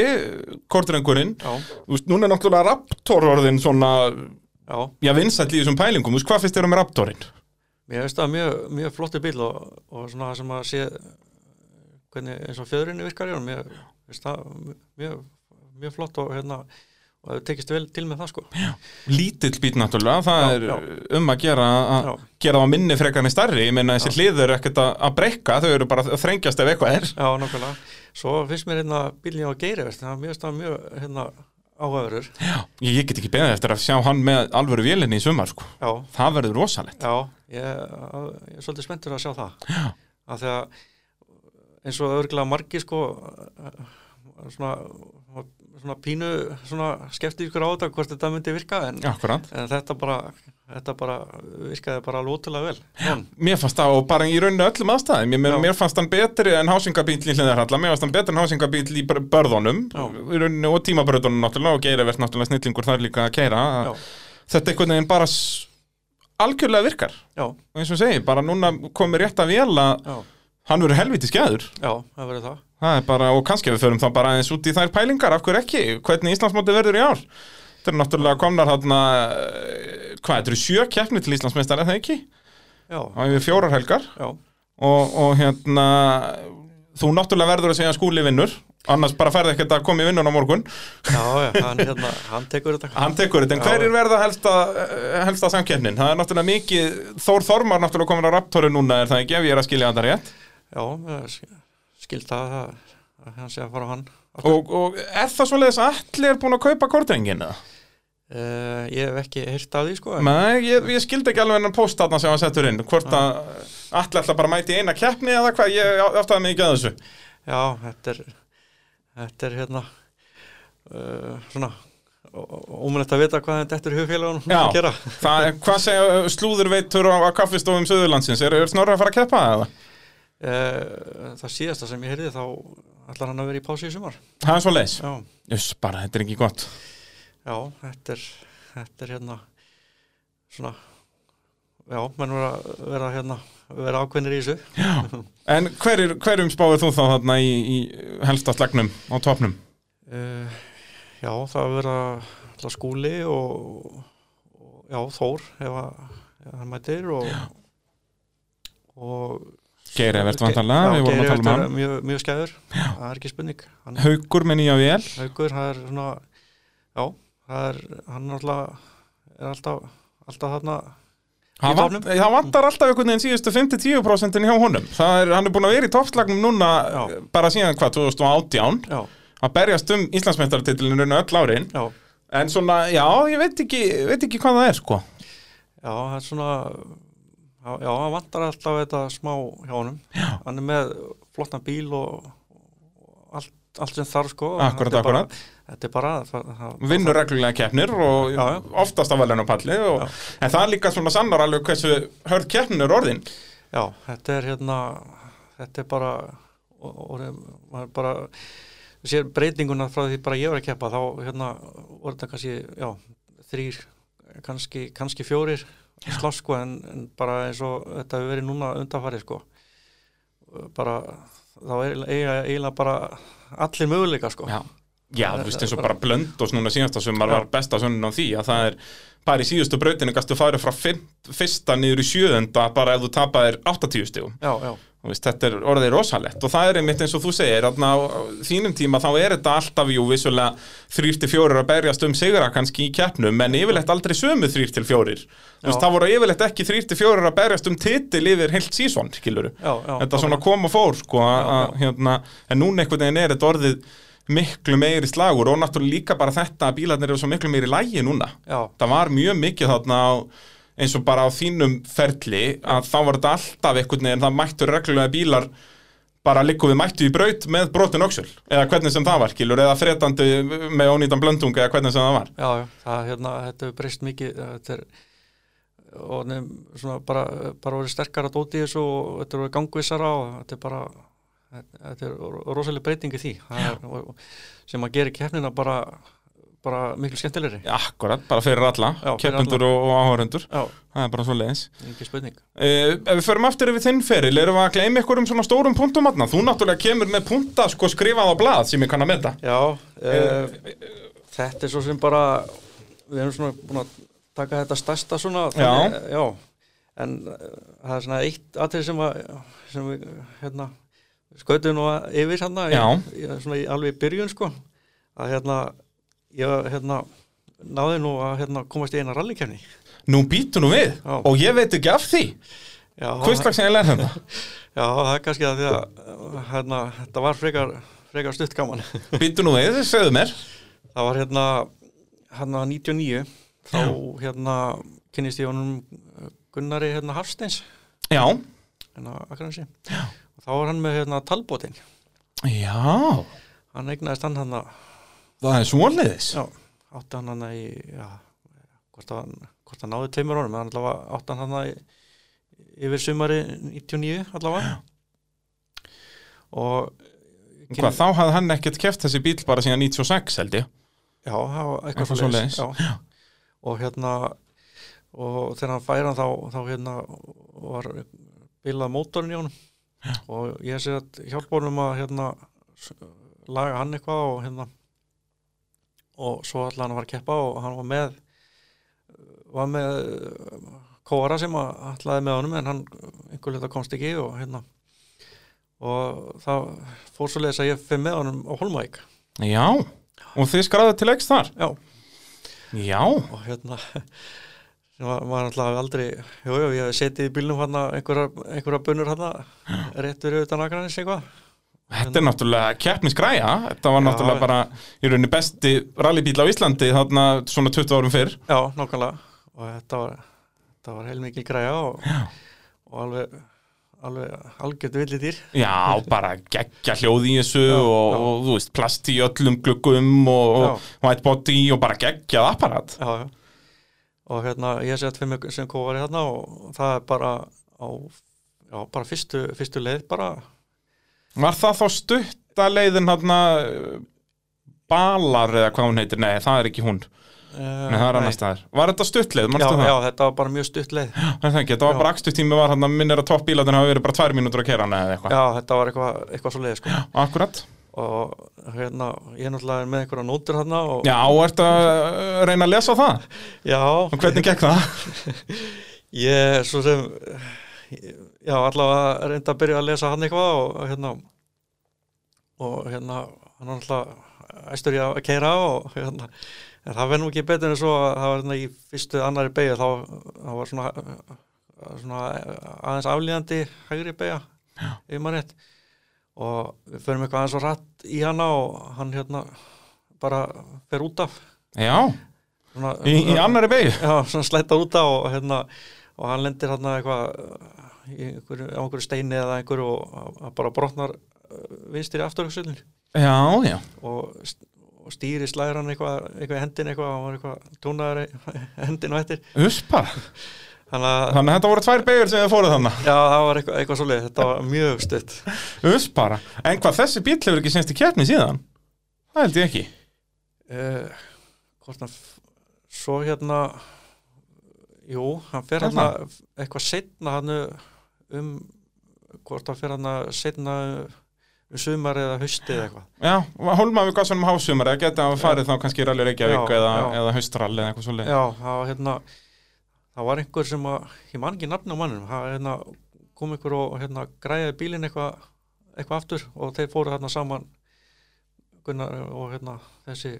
kortrengurinn já, Þú veist, núna er náttúrulega Raptor orðin svona já, Já, vinsæll í þessum pælingum. Þú veist, hvað finnst þér um Raptorinn? mér finnst það mjög, mjög flotti bíl og, og svona það sem að sé hvernig eins og fjöðrinni virkar í honum mér finnst það mjög, mjög flott og hérna og það tekist vel til með það sko Lítill bíl náttúrulega, það Já, er já. um að gera að Já. gera það á minni frekarni starri Ég meina þessi hliður er ekkert að, að breyka Þau eru bara að þrengjast ef eitthvað er Já, nákvæmlega. Svo finnst mér hérna bílni á Geirivert, það er mjög stað mjög hérna áhæfurur. Já, ég, get ekki beðið eftir að sjá hann með alvöru vélinni í sumar sko. Já, Það verður rosalegt já, ég, ég er svolítið spenntur að sjá það. Já. Að eins og örgulega margi sko svona, svona pínu svona skefti ykkur á þetta hvort þetta myndi virka en, en þetta bara þetta bara virkaði bara lótulega vel. Já, Mér fannst það og bara í rauninu öllum aðstæðum. Mér, mér fannst hann betri en hásingabíl í hliðarhalla. Mér fannst hann betri en hásingabíl í bör- börðunum. Í rauninu og tímabröðunum náttúrulega og geira verðt náttúrulega snillingur þar líka að keira já, Þetta einhvern veginn bara algjörlega virkar. Já, og eins og segi, bara núna komið rétt að vel að já, Hann verður helviti skeður já, það verður það Það bara, og kannski við förum þá bara eins út í þær pælingar, af hverju ekki, hvernig Íslandsmóti verður í ár. Þetta er náttúrulega komnar þarna, eh, hvað, þetta eru sjö keppni til Íslandsmeistar, er það ekki? já, Það er fjórar helgar já, og, og hérna, þú náttúrulega verður að segja skúli vinnur, annars bara færði ekkert að koma í vinnun á morgun. já, já hann, hérna, hann tekur þetta Hann tekur þetta, en hverjir verða helsta, helsta samkeppnin? Það er náttúrulega mikið, Þór Þormar náttúrulega komin á Raptori núna, er það ekki, ef ég er að skilja þetta rétt? Já, ég sk- skild það að að hann sé að fara á hann Og, og er það svoleiðis að allir er búin að kaupa kortrengin eða? uh, ég hef ekki heyrt af því sko Nei, ég, ég skildi ekki alveg hennan post þarna sem hann settur inn Hvort að allir ætla bara að mæti eina keppni eða hvað, ég áttaði mig ekki að þessu já, þetta er þetta er hérna uh, svona ómulegt að vita hvað þetta er hugfélagunum Já. að gera Það er, hvað segja slúðurveitur á, á kaffistofum Suðurlandsins Er, er snorra að fara að keppa eða? Uh, það síðasta sem ég heyrði þá ætlar hann að vera í pási í sumar. Það er svo leis já, Jus, bara, þetta er ekki gott. Já, þetta er þetta er hérna svona já, menn vera, vera hérna vera ákveðnir í þessu. En hverjir, hverjum spáir þú þá þarna í, í helsta slagnum á topnum? uh, já, það vera skúli og, og já, Þór ef, að, ef hann mætir og og Geir Evert vantarlega, við vorum að tala um hann. mjög, mjög skæður, það er ekki spurning. Hann Haukur með nýja vél. Haugur, það er svona já, það er hann er alltaf, er alltaf alltaf þarna Það vant, vantar alltaf einhvern veginn síðustu 5-10% hjá honum. Það er, hann er búin að vera í toppslagnum núna Já. bara síðan hvað, 2018 já, að berjast um Íslandsmeistaratitlinu öll árin. Já, En svona, já, ég veit ekki, veit ekki hvað það er, sko. já, það er svona já, já, hann vantar alltaf þetta smá hjá honum já. hann er með flottan bíl og, og allt, allt sem þarf sko bara- akkúrat. þetta er bara það, það, Vinnur reglulega keppnir og Já, já. oftast af velinu palli. Og, en það er líka svona sannar alveg hversu hörð keppnin er orðin. Já, þetta er hérna þetta er bara og, maður bara sér breytinguna frá því bara ég var að keppa þá hérna voru þetta kannski já, þrýr, kannski, kannski fjórir slás sko en, en bara eins og þetta hefur verið núna undanfarið sko. Bara þá er eiginlega bara allir möguleika sko. Já, já þú veist eins og bara blönd og svona síðasta sumar var besta sunnin á því að það er bara í síðustu brautinu gastu farið frá fimm, fyrsta niður í sjöðenda bara ef þú tapaðir 80 stigum. Já, já, Þú Veist, þetta er orðið rosalett og það er einmitt eins og þú segir á þínum tíma þá er þetta alltaf jú vissulega þrýr til fjórir að berjast um sigra kannski í keppnum en yfirleitt aldrei sömu þrýr til fjórir. Veist, það voru yfirleitt ekki þrýr til fjórir að berjast um titil yfir heilt sísón skiluru já, já þetta svona kom og fór sko að, Já, að, hérna, en núna einhvern veginn er þetta orðið miklu meiri slagur og náttúrulega líka bara þetta að bílarnir eru svo miklu meiri lægi núna. Það var mjög mikið þarna á, eins og bara á þínum ferli að þá var þetta alltaf einhvern veginn það mættu reglulega bílar bara líku við mættu í braut með brotin öxul eða hvernig sem það var skilur eða fretandi með ónýtan blöndung eða hvernig sem það var. Já, já, það hérna, þetta hefur breyst mikið þetta er og nefn, svona bara, bara orðið sterkara dóti í þessu og þetta er orðið gangvissara og þetta er bara þetta, er rosalega breyting í því. Er, og, sem að gera keppnina bara, bara miklu skemmtilegri. Akkurat, bara fyrir alla, Já, fyrir keppendur og, og áhörendur Já, það er bara svo leiðis Uh, ef við förum aftur yfir þinn feril, erum við að gleyma ykkur um svona stórum punktum aðna? Þú náttúrulega kemur með punta sko skrifað á blað sem ég kann að metta. Já, uh, þetta er svo sem bara við erum svona búin að taka þetta stærsta svona þannig, já. En uh, það er svona eitt atrið sem, að, sem við hérna, skautum nú yfir hérna í, Já. svona í alveg byrjun sko. Að hérna ég hérna náði nú að hérna, komast í eina rallykefni Nú býtu nú við Já. og ég veit ekki af því. Já, Hvers slags ég lær þetta? já, það er kannski að því að hérna, þetta var frekar, frekar stutt gaman Býtu nú við, segðu mér. Það var hérna hérna 99 þá hérna kynnist ég honum uh, Gunnari hérna Hafsteins Já. hérna Akranesi og þá var hann með hérna talbótin Já, hann eignaðist hann hann það er svonleiðis. já, átti hann já, hvort hann, náði tveimur honum en allavega átti hann í, yfir sumari 99 allavega og Hvað, þá hafði hann ekkert keft þessi bíl bara síðan 96 held ég. Já, Eitthvað já. og hérna og þegar hann færa þá, þá hérna var bilað mótorinn í honum og ég sé að hjálpa honum að hérna laga hann eitthvað og hérna og svo ætlaði hann að fara að keppa og hann var með var með kóara sem að ætlaði með honum en hann einhver hluta komst ekki og hérna. Og það fór svo leiðis að ég fyrir með honum á Holmæk Já, og þið skráðu til leiks þar? Já. Já, og hérna sem var, var alltaf aldrei jú, jú, ég hef setið í bílnum hann einhverja, einhverja bunnur hann rétt fyrir utan akranis eitthvað þetta er náttúrulega keppnisgræja Þetta var Já. náttúrulega bara í rauninni besti rallybíl á Íslandi þarna svona 20 árum fyrr já, nákvæmlega og þetta var, þetta var heilmikil græja og, og alveg alveg algjörðu villi dýr Já, bara geggja hljóð í þessu Já, og, já. og þú veist, plast í öllum gluggum og, Já. white body og bara geggjað apparat já, já. og hérna ég sett fyrir mig sem kóari hérna og það er bara á já, bara fyrstu, fyrstu leið bara Var það þá stutta leiðin hann Balar eða hvað hún heitir, nei það er ekki hún. Uh, Nei, það er annar staðar Var þetta stuttleið, já, já, þetta var bara mjög stutt leið. Það er það ekki, þetta var Já. bara akstutími var hann að minnir að toppbílarnir hafa verið bara tvær mínútur að kera hana eða eitthvað. Já, þetta var eitthvað, eitthvað svo leið sko. Akkurat. Og hérna, ég náttúrulega er með einhverja nótur hérna og Já, ertu að uh, reyna að lesa það? já, Og hvernig gekk það? ég svo sem já, allavega reynda að byrja að lesa hann eitthvað og hérna og hérna, hann er alltaf æstur ég að keira og hérna en það verður nú ekki betur en svo að það var hérna í fyrstu annari beigju þá það var svona, svona aðeins aflíðandi hægri beigja ef maður rétt. Og við förum eitthvað aðeins og rætt í hana og hann hérna bara fer út af. Já, svona, í, í annari beigju já, svona slæta út af og hérna og hann lendir hérna eitthvað í einhverju, á einhverju steini eða einhverju og bara brotnar vinstir í afturhugsulun og, og stýri slæðir hann eitthvað, eitthvað hendin eitthvað, hann var eitthvað túnaður í hendin og eftir. Bara. Þannig að Þannig að þetta voru tvær beigur sem þið fóruð þannig já, það var eitthvað, eitthvað svo leið, þetta var mjög stutt. Uss bara. En hvað, þessi bíl hefur ekki senst í keppni síðan? Það held ég ekki. Uh, hvort hann svo hérna jú, hann fer Hérna? hann eitthvað setna hann um hvort hann fer hann setna um sumar eða hausti eða eitthvað. Já, Hólmaður gaf svona um hásumar eða geta að farið þá kannski í rally Reykjavík Já, eða, já. eða haustrall eða eitthvað svo leið já, það var hérna það var einhver sem að, ég man ekki nafn á mannum það hérna, kom einhver og hérna græði bílinn eitthvað eitthvað aftur og þeir fóru hérna saman Gunnar og hérna þessi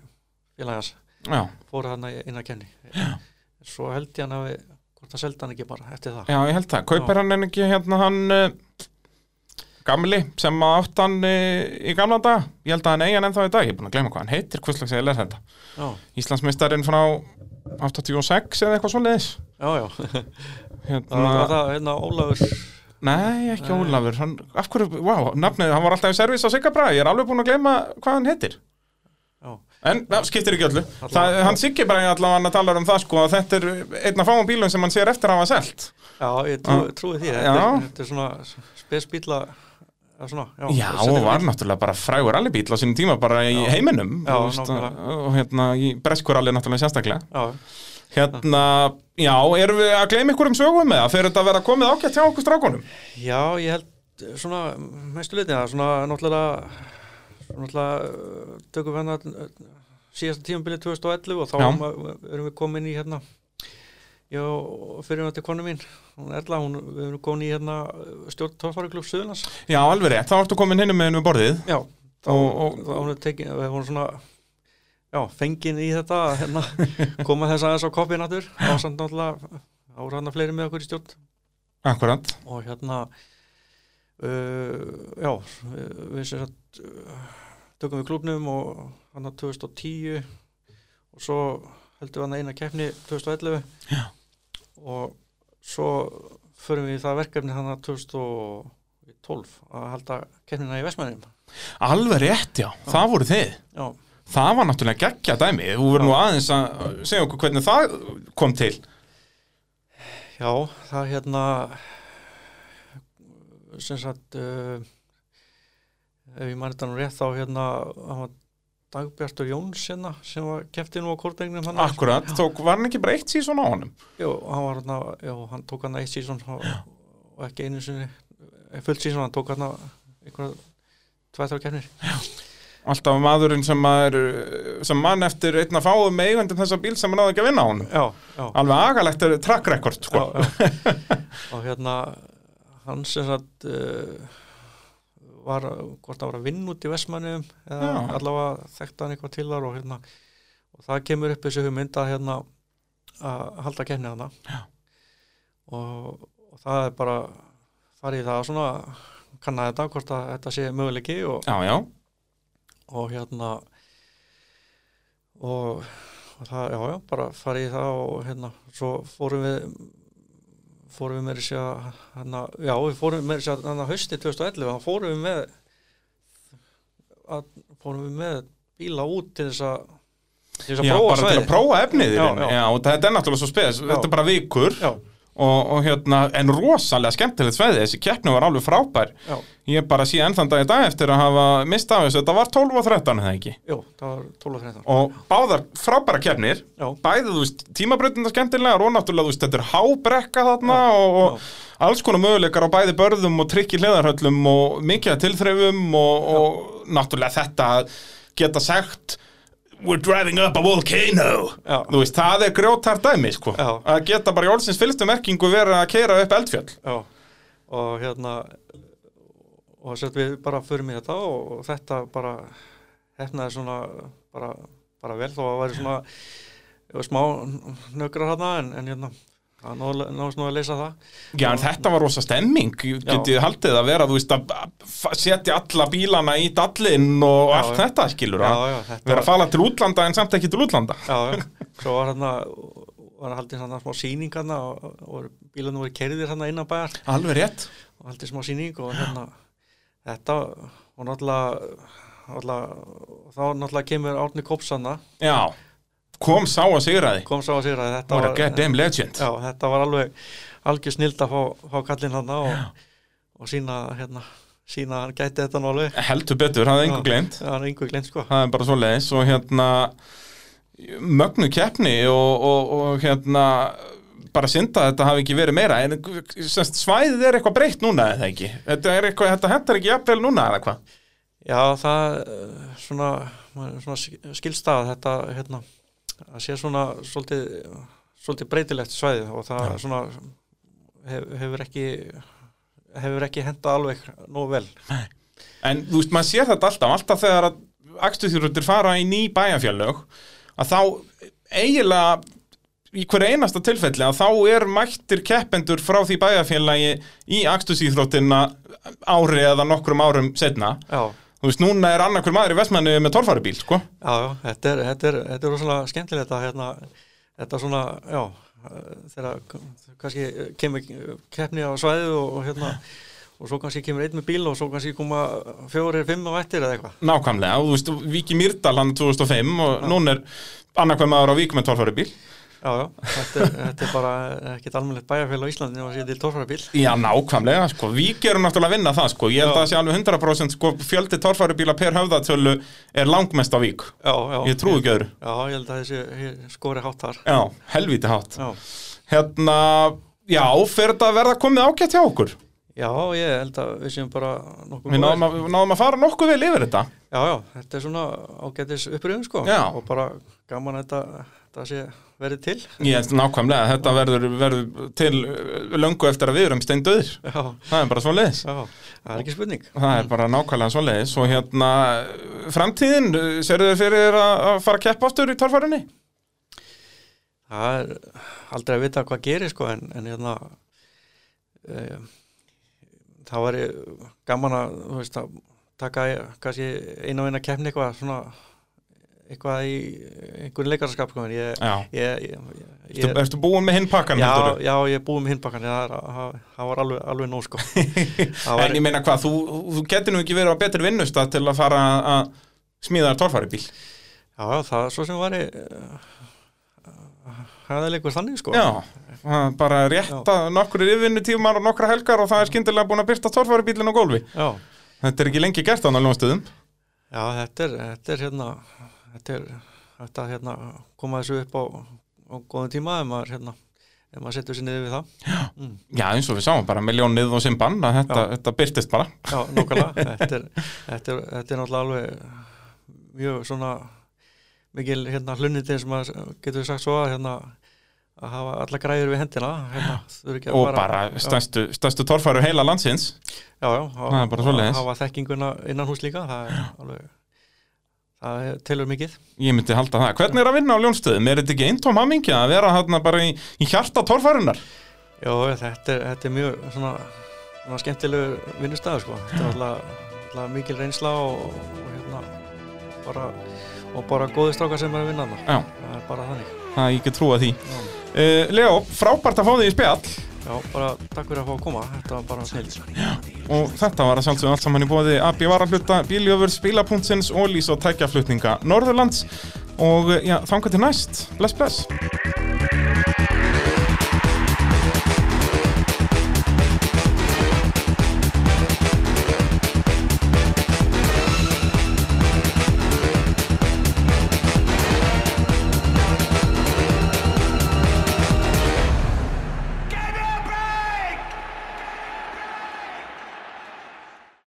félagans Já, fóru hérna inn að kenni. Svo held ég hann að við hvort það seldi hann ekki bara eftir það? Já, ég held það. Kaupir hann en ekki hérna hann uh, Gamli sem átt hann uh, í gamla dag Ég held að hann eigi hann ennþá í dag. Ég er búin að gleyma hvað hann heitir, hvurslags ég les þetta. Já, Íslandsmeistarinn frá 86 eða eitthvað svo leiðis já, já. Það hérna, var það hérna Ólafur? Nei, ekki. Ólafur. Hann, Af hverju, wow, nafnið, hann var alltaf í servis á Sigabra Ég er alveg búin að gleyma hvað hann heitir En það skiptir ekki öllu. Það, Hann Siggi bara allavega hann að tala um það sko, að Þetta er einn af fáum bílum sem hann sér eftir að hafa selt. Já, ég trú, trúi því. Þetta er, þetta er svona spesbíla svona, já, Já, og var náttúrulega bara frægur allibíl á sínum tíma bara í Já. heiminum Já, veist, og hérna í breskuralli náttúrulega sérstaklega. Já, Hérna, já, erum við að gleyma ykkur um sögum með það fyrir þetta að vera komið ágætt hjá okkur strákunum? Já, ég held svona mestu litið það, svona náttúrulega náttúrulega uh, tökum við hérna uh, síðasta tímabilið 2011 og þá Já. erum við- erum við komin í hérna já, fyrir þetta konu mín hún Erla, hún, við erum komin í hérna uh, stjórn Tófariklub Suðurlands. Já, alveg rétt, þá ertu komin hinum með hennu borðið. Já, þá, Og- og- þá hún er tekin við vorum svona já, fengin í þetta hérna, koma þess aðeins á náttúr og samt náttúrulega voru hann fleiri með okkur í stjórn. Akkurat. Og hérna uh, já við, við sér að tökum við klubnum og hann að 2010 og svo heldum við hann eina keppni 2011 Já. og svo förum við í það verkefni hann að 2012 að halda keppnina í Vestmænum Alveg rétt, já, það voru þið. Já, Það var náttúrulega geggja dæmi. Þú verður nú aðeins að segja okkur hvernig það kom til. Já það hérna sem sagt uh, ef ég þetta nú rétt þá hérna hann Dagbjartur Jóns hérna sem var keftinu á hann Akkurat, tók, var hann ekki bara eitt síðan á honum? Jú, hann var hérna, já, hann tók hann eitt sísón og, ekki einu sinni fullt síðan hann tók hann einhverja tvættar kefnir Alltaf maðurinn sem, er, sem mann eftir einna fáum eigundum þessa bíl sem náði ekki að vinna á honum. Já, já, Alveg agalegt er track record sko. já, já. og hérna hann sem sagt uh, var, hvort það var að vinna út í Vestmannum eða Já. allavega þekkti hann eitthvað til þar og hérna og það kemur upp þessu hugmynd að hérna að halda kefni hana og, og það er bara farið það svona kannaði þetta hvort að þetta sé möguleiki og, Já, já, og hérna og, og það, já, já, bara farið það og hérna, svo fórum við fórum við með þess að hérna, já, við fórum með þess að hérna, hausti 2011, þá fórum við með að, fórum við með bíla út til þess að til þess að já prófa bara til svæði að prófa efnið Já, rauninni. já. já, og þetta er náttúrulega svo spes Þetta er bara vikur já, og, og hérna, en rosalega skemmtilegt sveiði þessi keppni var alveg frábær. Já, Ég bara sé ennþann dag í dag eftir að hafa mista af þessu. Þetta var 12 og 13 eða ekki? Já, það var 12 og 13 Og báðar frábæra keppnir. Já, Bæði, þú veist, tímabreytinda skemmtilega og náttúrulega, þú veist, þetta er hábrekka þarna og, og alls konar möguleikar á bæði börðum og trikki hliðarhöllum og mikið að tilþreifum og, og náttúrulega þetta geta sagt We're driving up a volcano. Já. Þú veist, það er grjótart dæmi, sko. Að geta bara í orðsins fylgstu merkingu verið að keira upp eldfjöll. Já. Og hérna og sett við bara förum í þetta og, og þetta bara hefnaði svona bara, bara vel þó að væri svona smá nökrar hana en, en hérna það náðist nú að leysa það Já, en þetta var rosa stemming, getið haldið að vera, þú veist, að að setja alla bílana í dallinn og Já, allt já. þetta, skilur já, að þetta vera var, að fala til útlanda en samt ekki til útlanda. já, já, svo var hérna var haldið svona smá sýning hérna og, og bílarnir voru kerðir hérna innan bæjar Alveg rétt. og haldið smá sýning og hérna þetta og náttúrulega, náttúrulega þá náttúrulega kemur Árni Kopsanna Já, kom sá að sigra því. kom sá að að þetta var legend. já, þetta var alveg algjör snild að fá, fá kallinn hann og, og sína hérna, sína hann gæti þetta nú alveg Heldur betur, það er einhver Já. gleynd. það er sko er bara svo leiðis og hérna mögnu keppni og, og, og hérna bara synda að þetta hafi ekki verið meira en semst, svæðið er eitthvað breytt núna eða ekki? Þetta, er eitthvað, þetta hentar ekki jafnvel núna eða hvað? já það eh, svona, svona skilstað þetta hérna að sé svona svolítið, svolítið breytilegt svæðið og það Já. svona hef, hefur ekki hefur ekki henda alveg nógu vel En þú veist, maður sér þetta alltaf, alltaf þegar að akstuðþjóruður fara í ný bæjarfjallög að þá eiginlega í hverju einasta tilfelli að þá er mættir keppendur frá því bæjarfjallagi í akstuðþjóruðina ári eða nokkrum árum setna. já, Þú veist, núna er annarkur maður í Vestmanni með torfæribíl, sko. já, já þetta er, þetta er, þetta er rosalega skemmtilegt að hérna, þetta svona, já þegar kannski kemur keppni á svæðið og, og hérna og svo kannski kemur einn með bíl og svo kannski koma fjórir, fimm á eftir eða eitthvað Nákvæmlega, og þú veist, Viki Mýrdal hann 2005 og núna er annarkur maður á Vík með torfæribíl. Já, já, þetta er, þetta er bara ekkert almennilegt bæjarfélag á Íslandi og sé til torfarabíl Já, nákvæmlega, sko, Vík eru náttúrulega að vinna það, sko, ég held að það sé alveg 100% sko, fjöldi torfæribíla per höfðatölu er langmest á Vík. Já, já Ég trúi ekki öðru. Já, ég held að þessi skori hátt þar Já, helvíti hátt. Já, Hérna, já, fer þetta að verða komið ágætt hjá okkur? já ég held að við séum bara nokkuð Við náðum að, við náðum að fara nokkuð vel yfir þetta. Já, já, þetta er svona ágætis uppröðum sko Já. og bara gaman að þetta, þetta sé verið til Ég held nákvæmlega, þetta verður, verður til uh, löngu eftir að við erum steindauðir. Já, Það er bara svo leiðis. já, það er ekki spurning Það er bara nákvæmlega svo leiðis og hérna, framtíðin, serðu þið fyrir að að fara að keppa ástur í torfærunni? Það er aldrei að vita hvað gerir sko en, en hérna e, það var gaman að veist að taka kannski einu og eina keppni eitthvað svona eitthvað í einhverju leikarskap en ég, Já. ég, ég, ég, Ertu, ertu búin með hinn pakkan? já, já, ég er búið með hinpakkan það, var alveg, alveg nóg sko var- En ég meina hvað, þú, þú getur nú ekki verið á betri vinnustad til að fara að smíða þar torfæribíl. Já, það er svo sem var það er leikur þannig sko Já, bara rétt að nokkur yfirvinnu tímar og nokkra helgar og það er skyndilega búin að byrta torfæribílinn á gólfi. já, Þetta er ekki lengi gert á náttúrulega já þetta, er, þetta er hérna þetta er þetta hérna koma þessu upp á, á góðum tíma ef maður hérna ef maður setur sér niður við það. Mm. Já, eins og við sáum bara miljónið og simbann að þetta, Já. þetta byrtist bara. Já, nákvæmlega. Þetta, er, þetta, er, þetta er náttúrulega alveg mjög svona mikil hérna hlunnitin sem að getur við sagt svo að hérna að hafa alla græður við hendina hérna, að og bara stærstu, stærstu torfæru heila landsins. Já, já, já, bara svoleiðis. hafa þekkinguna innan hús líka það er alveg það er telur mikið Ég myndi halda það. Hvernig er að vinna á ljónstöðum? Er þetta ekki eintóm hamingja að vera hérna bara í, í hjarta torfærunar? já, þetta er, þetta er mjög svona, svona skemmtilegu vinnustæður sko. þetta er alltaf, alltaf mikil reynsla og, og hérna bara, og bara góði strákar sem er að vinna þarna Já, það er bara þannig það ég get trúa því. já. Uh, Leo, frábært að fá þig í spjall Já, bara takk fyrir að fá að koma, þetta var bara snill. og þetta var að sjálfsögum allt saman í bóði AB Varahluta, Bíljöfur, Spílapuntsins, Ólís og tækjaflutninga Norðurlands og já, þangar til næst. Bless, bless.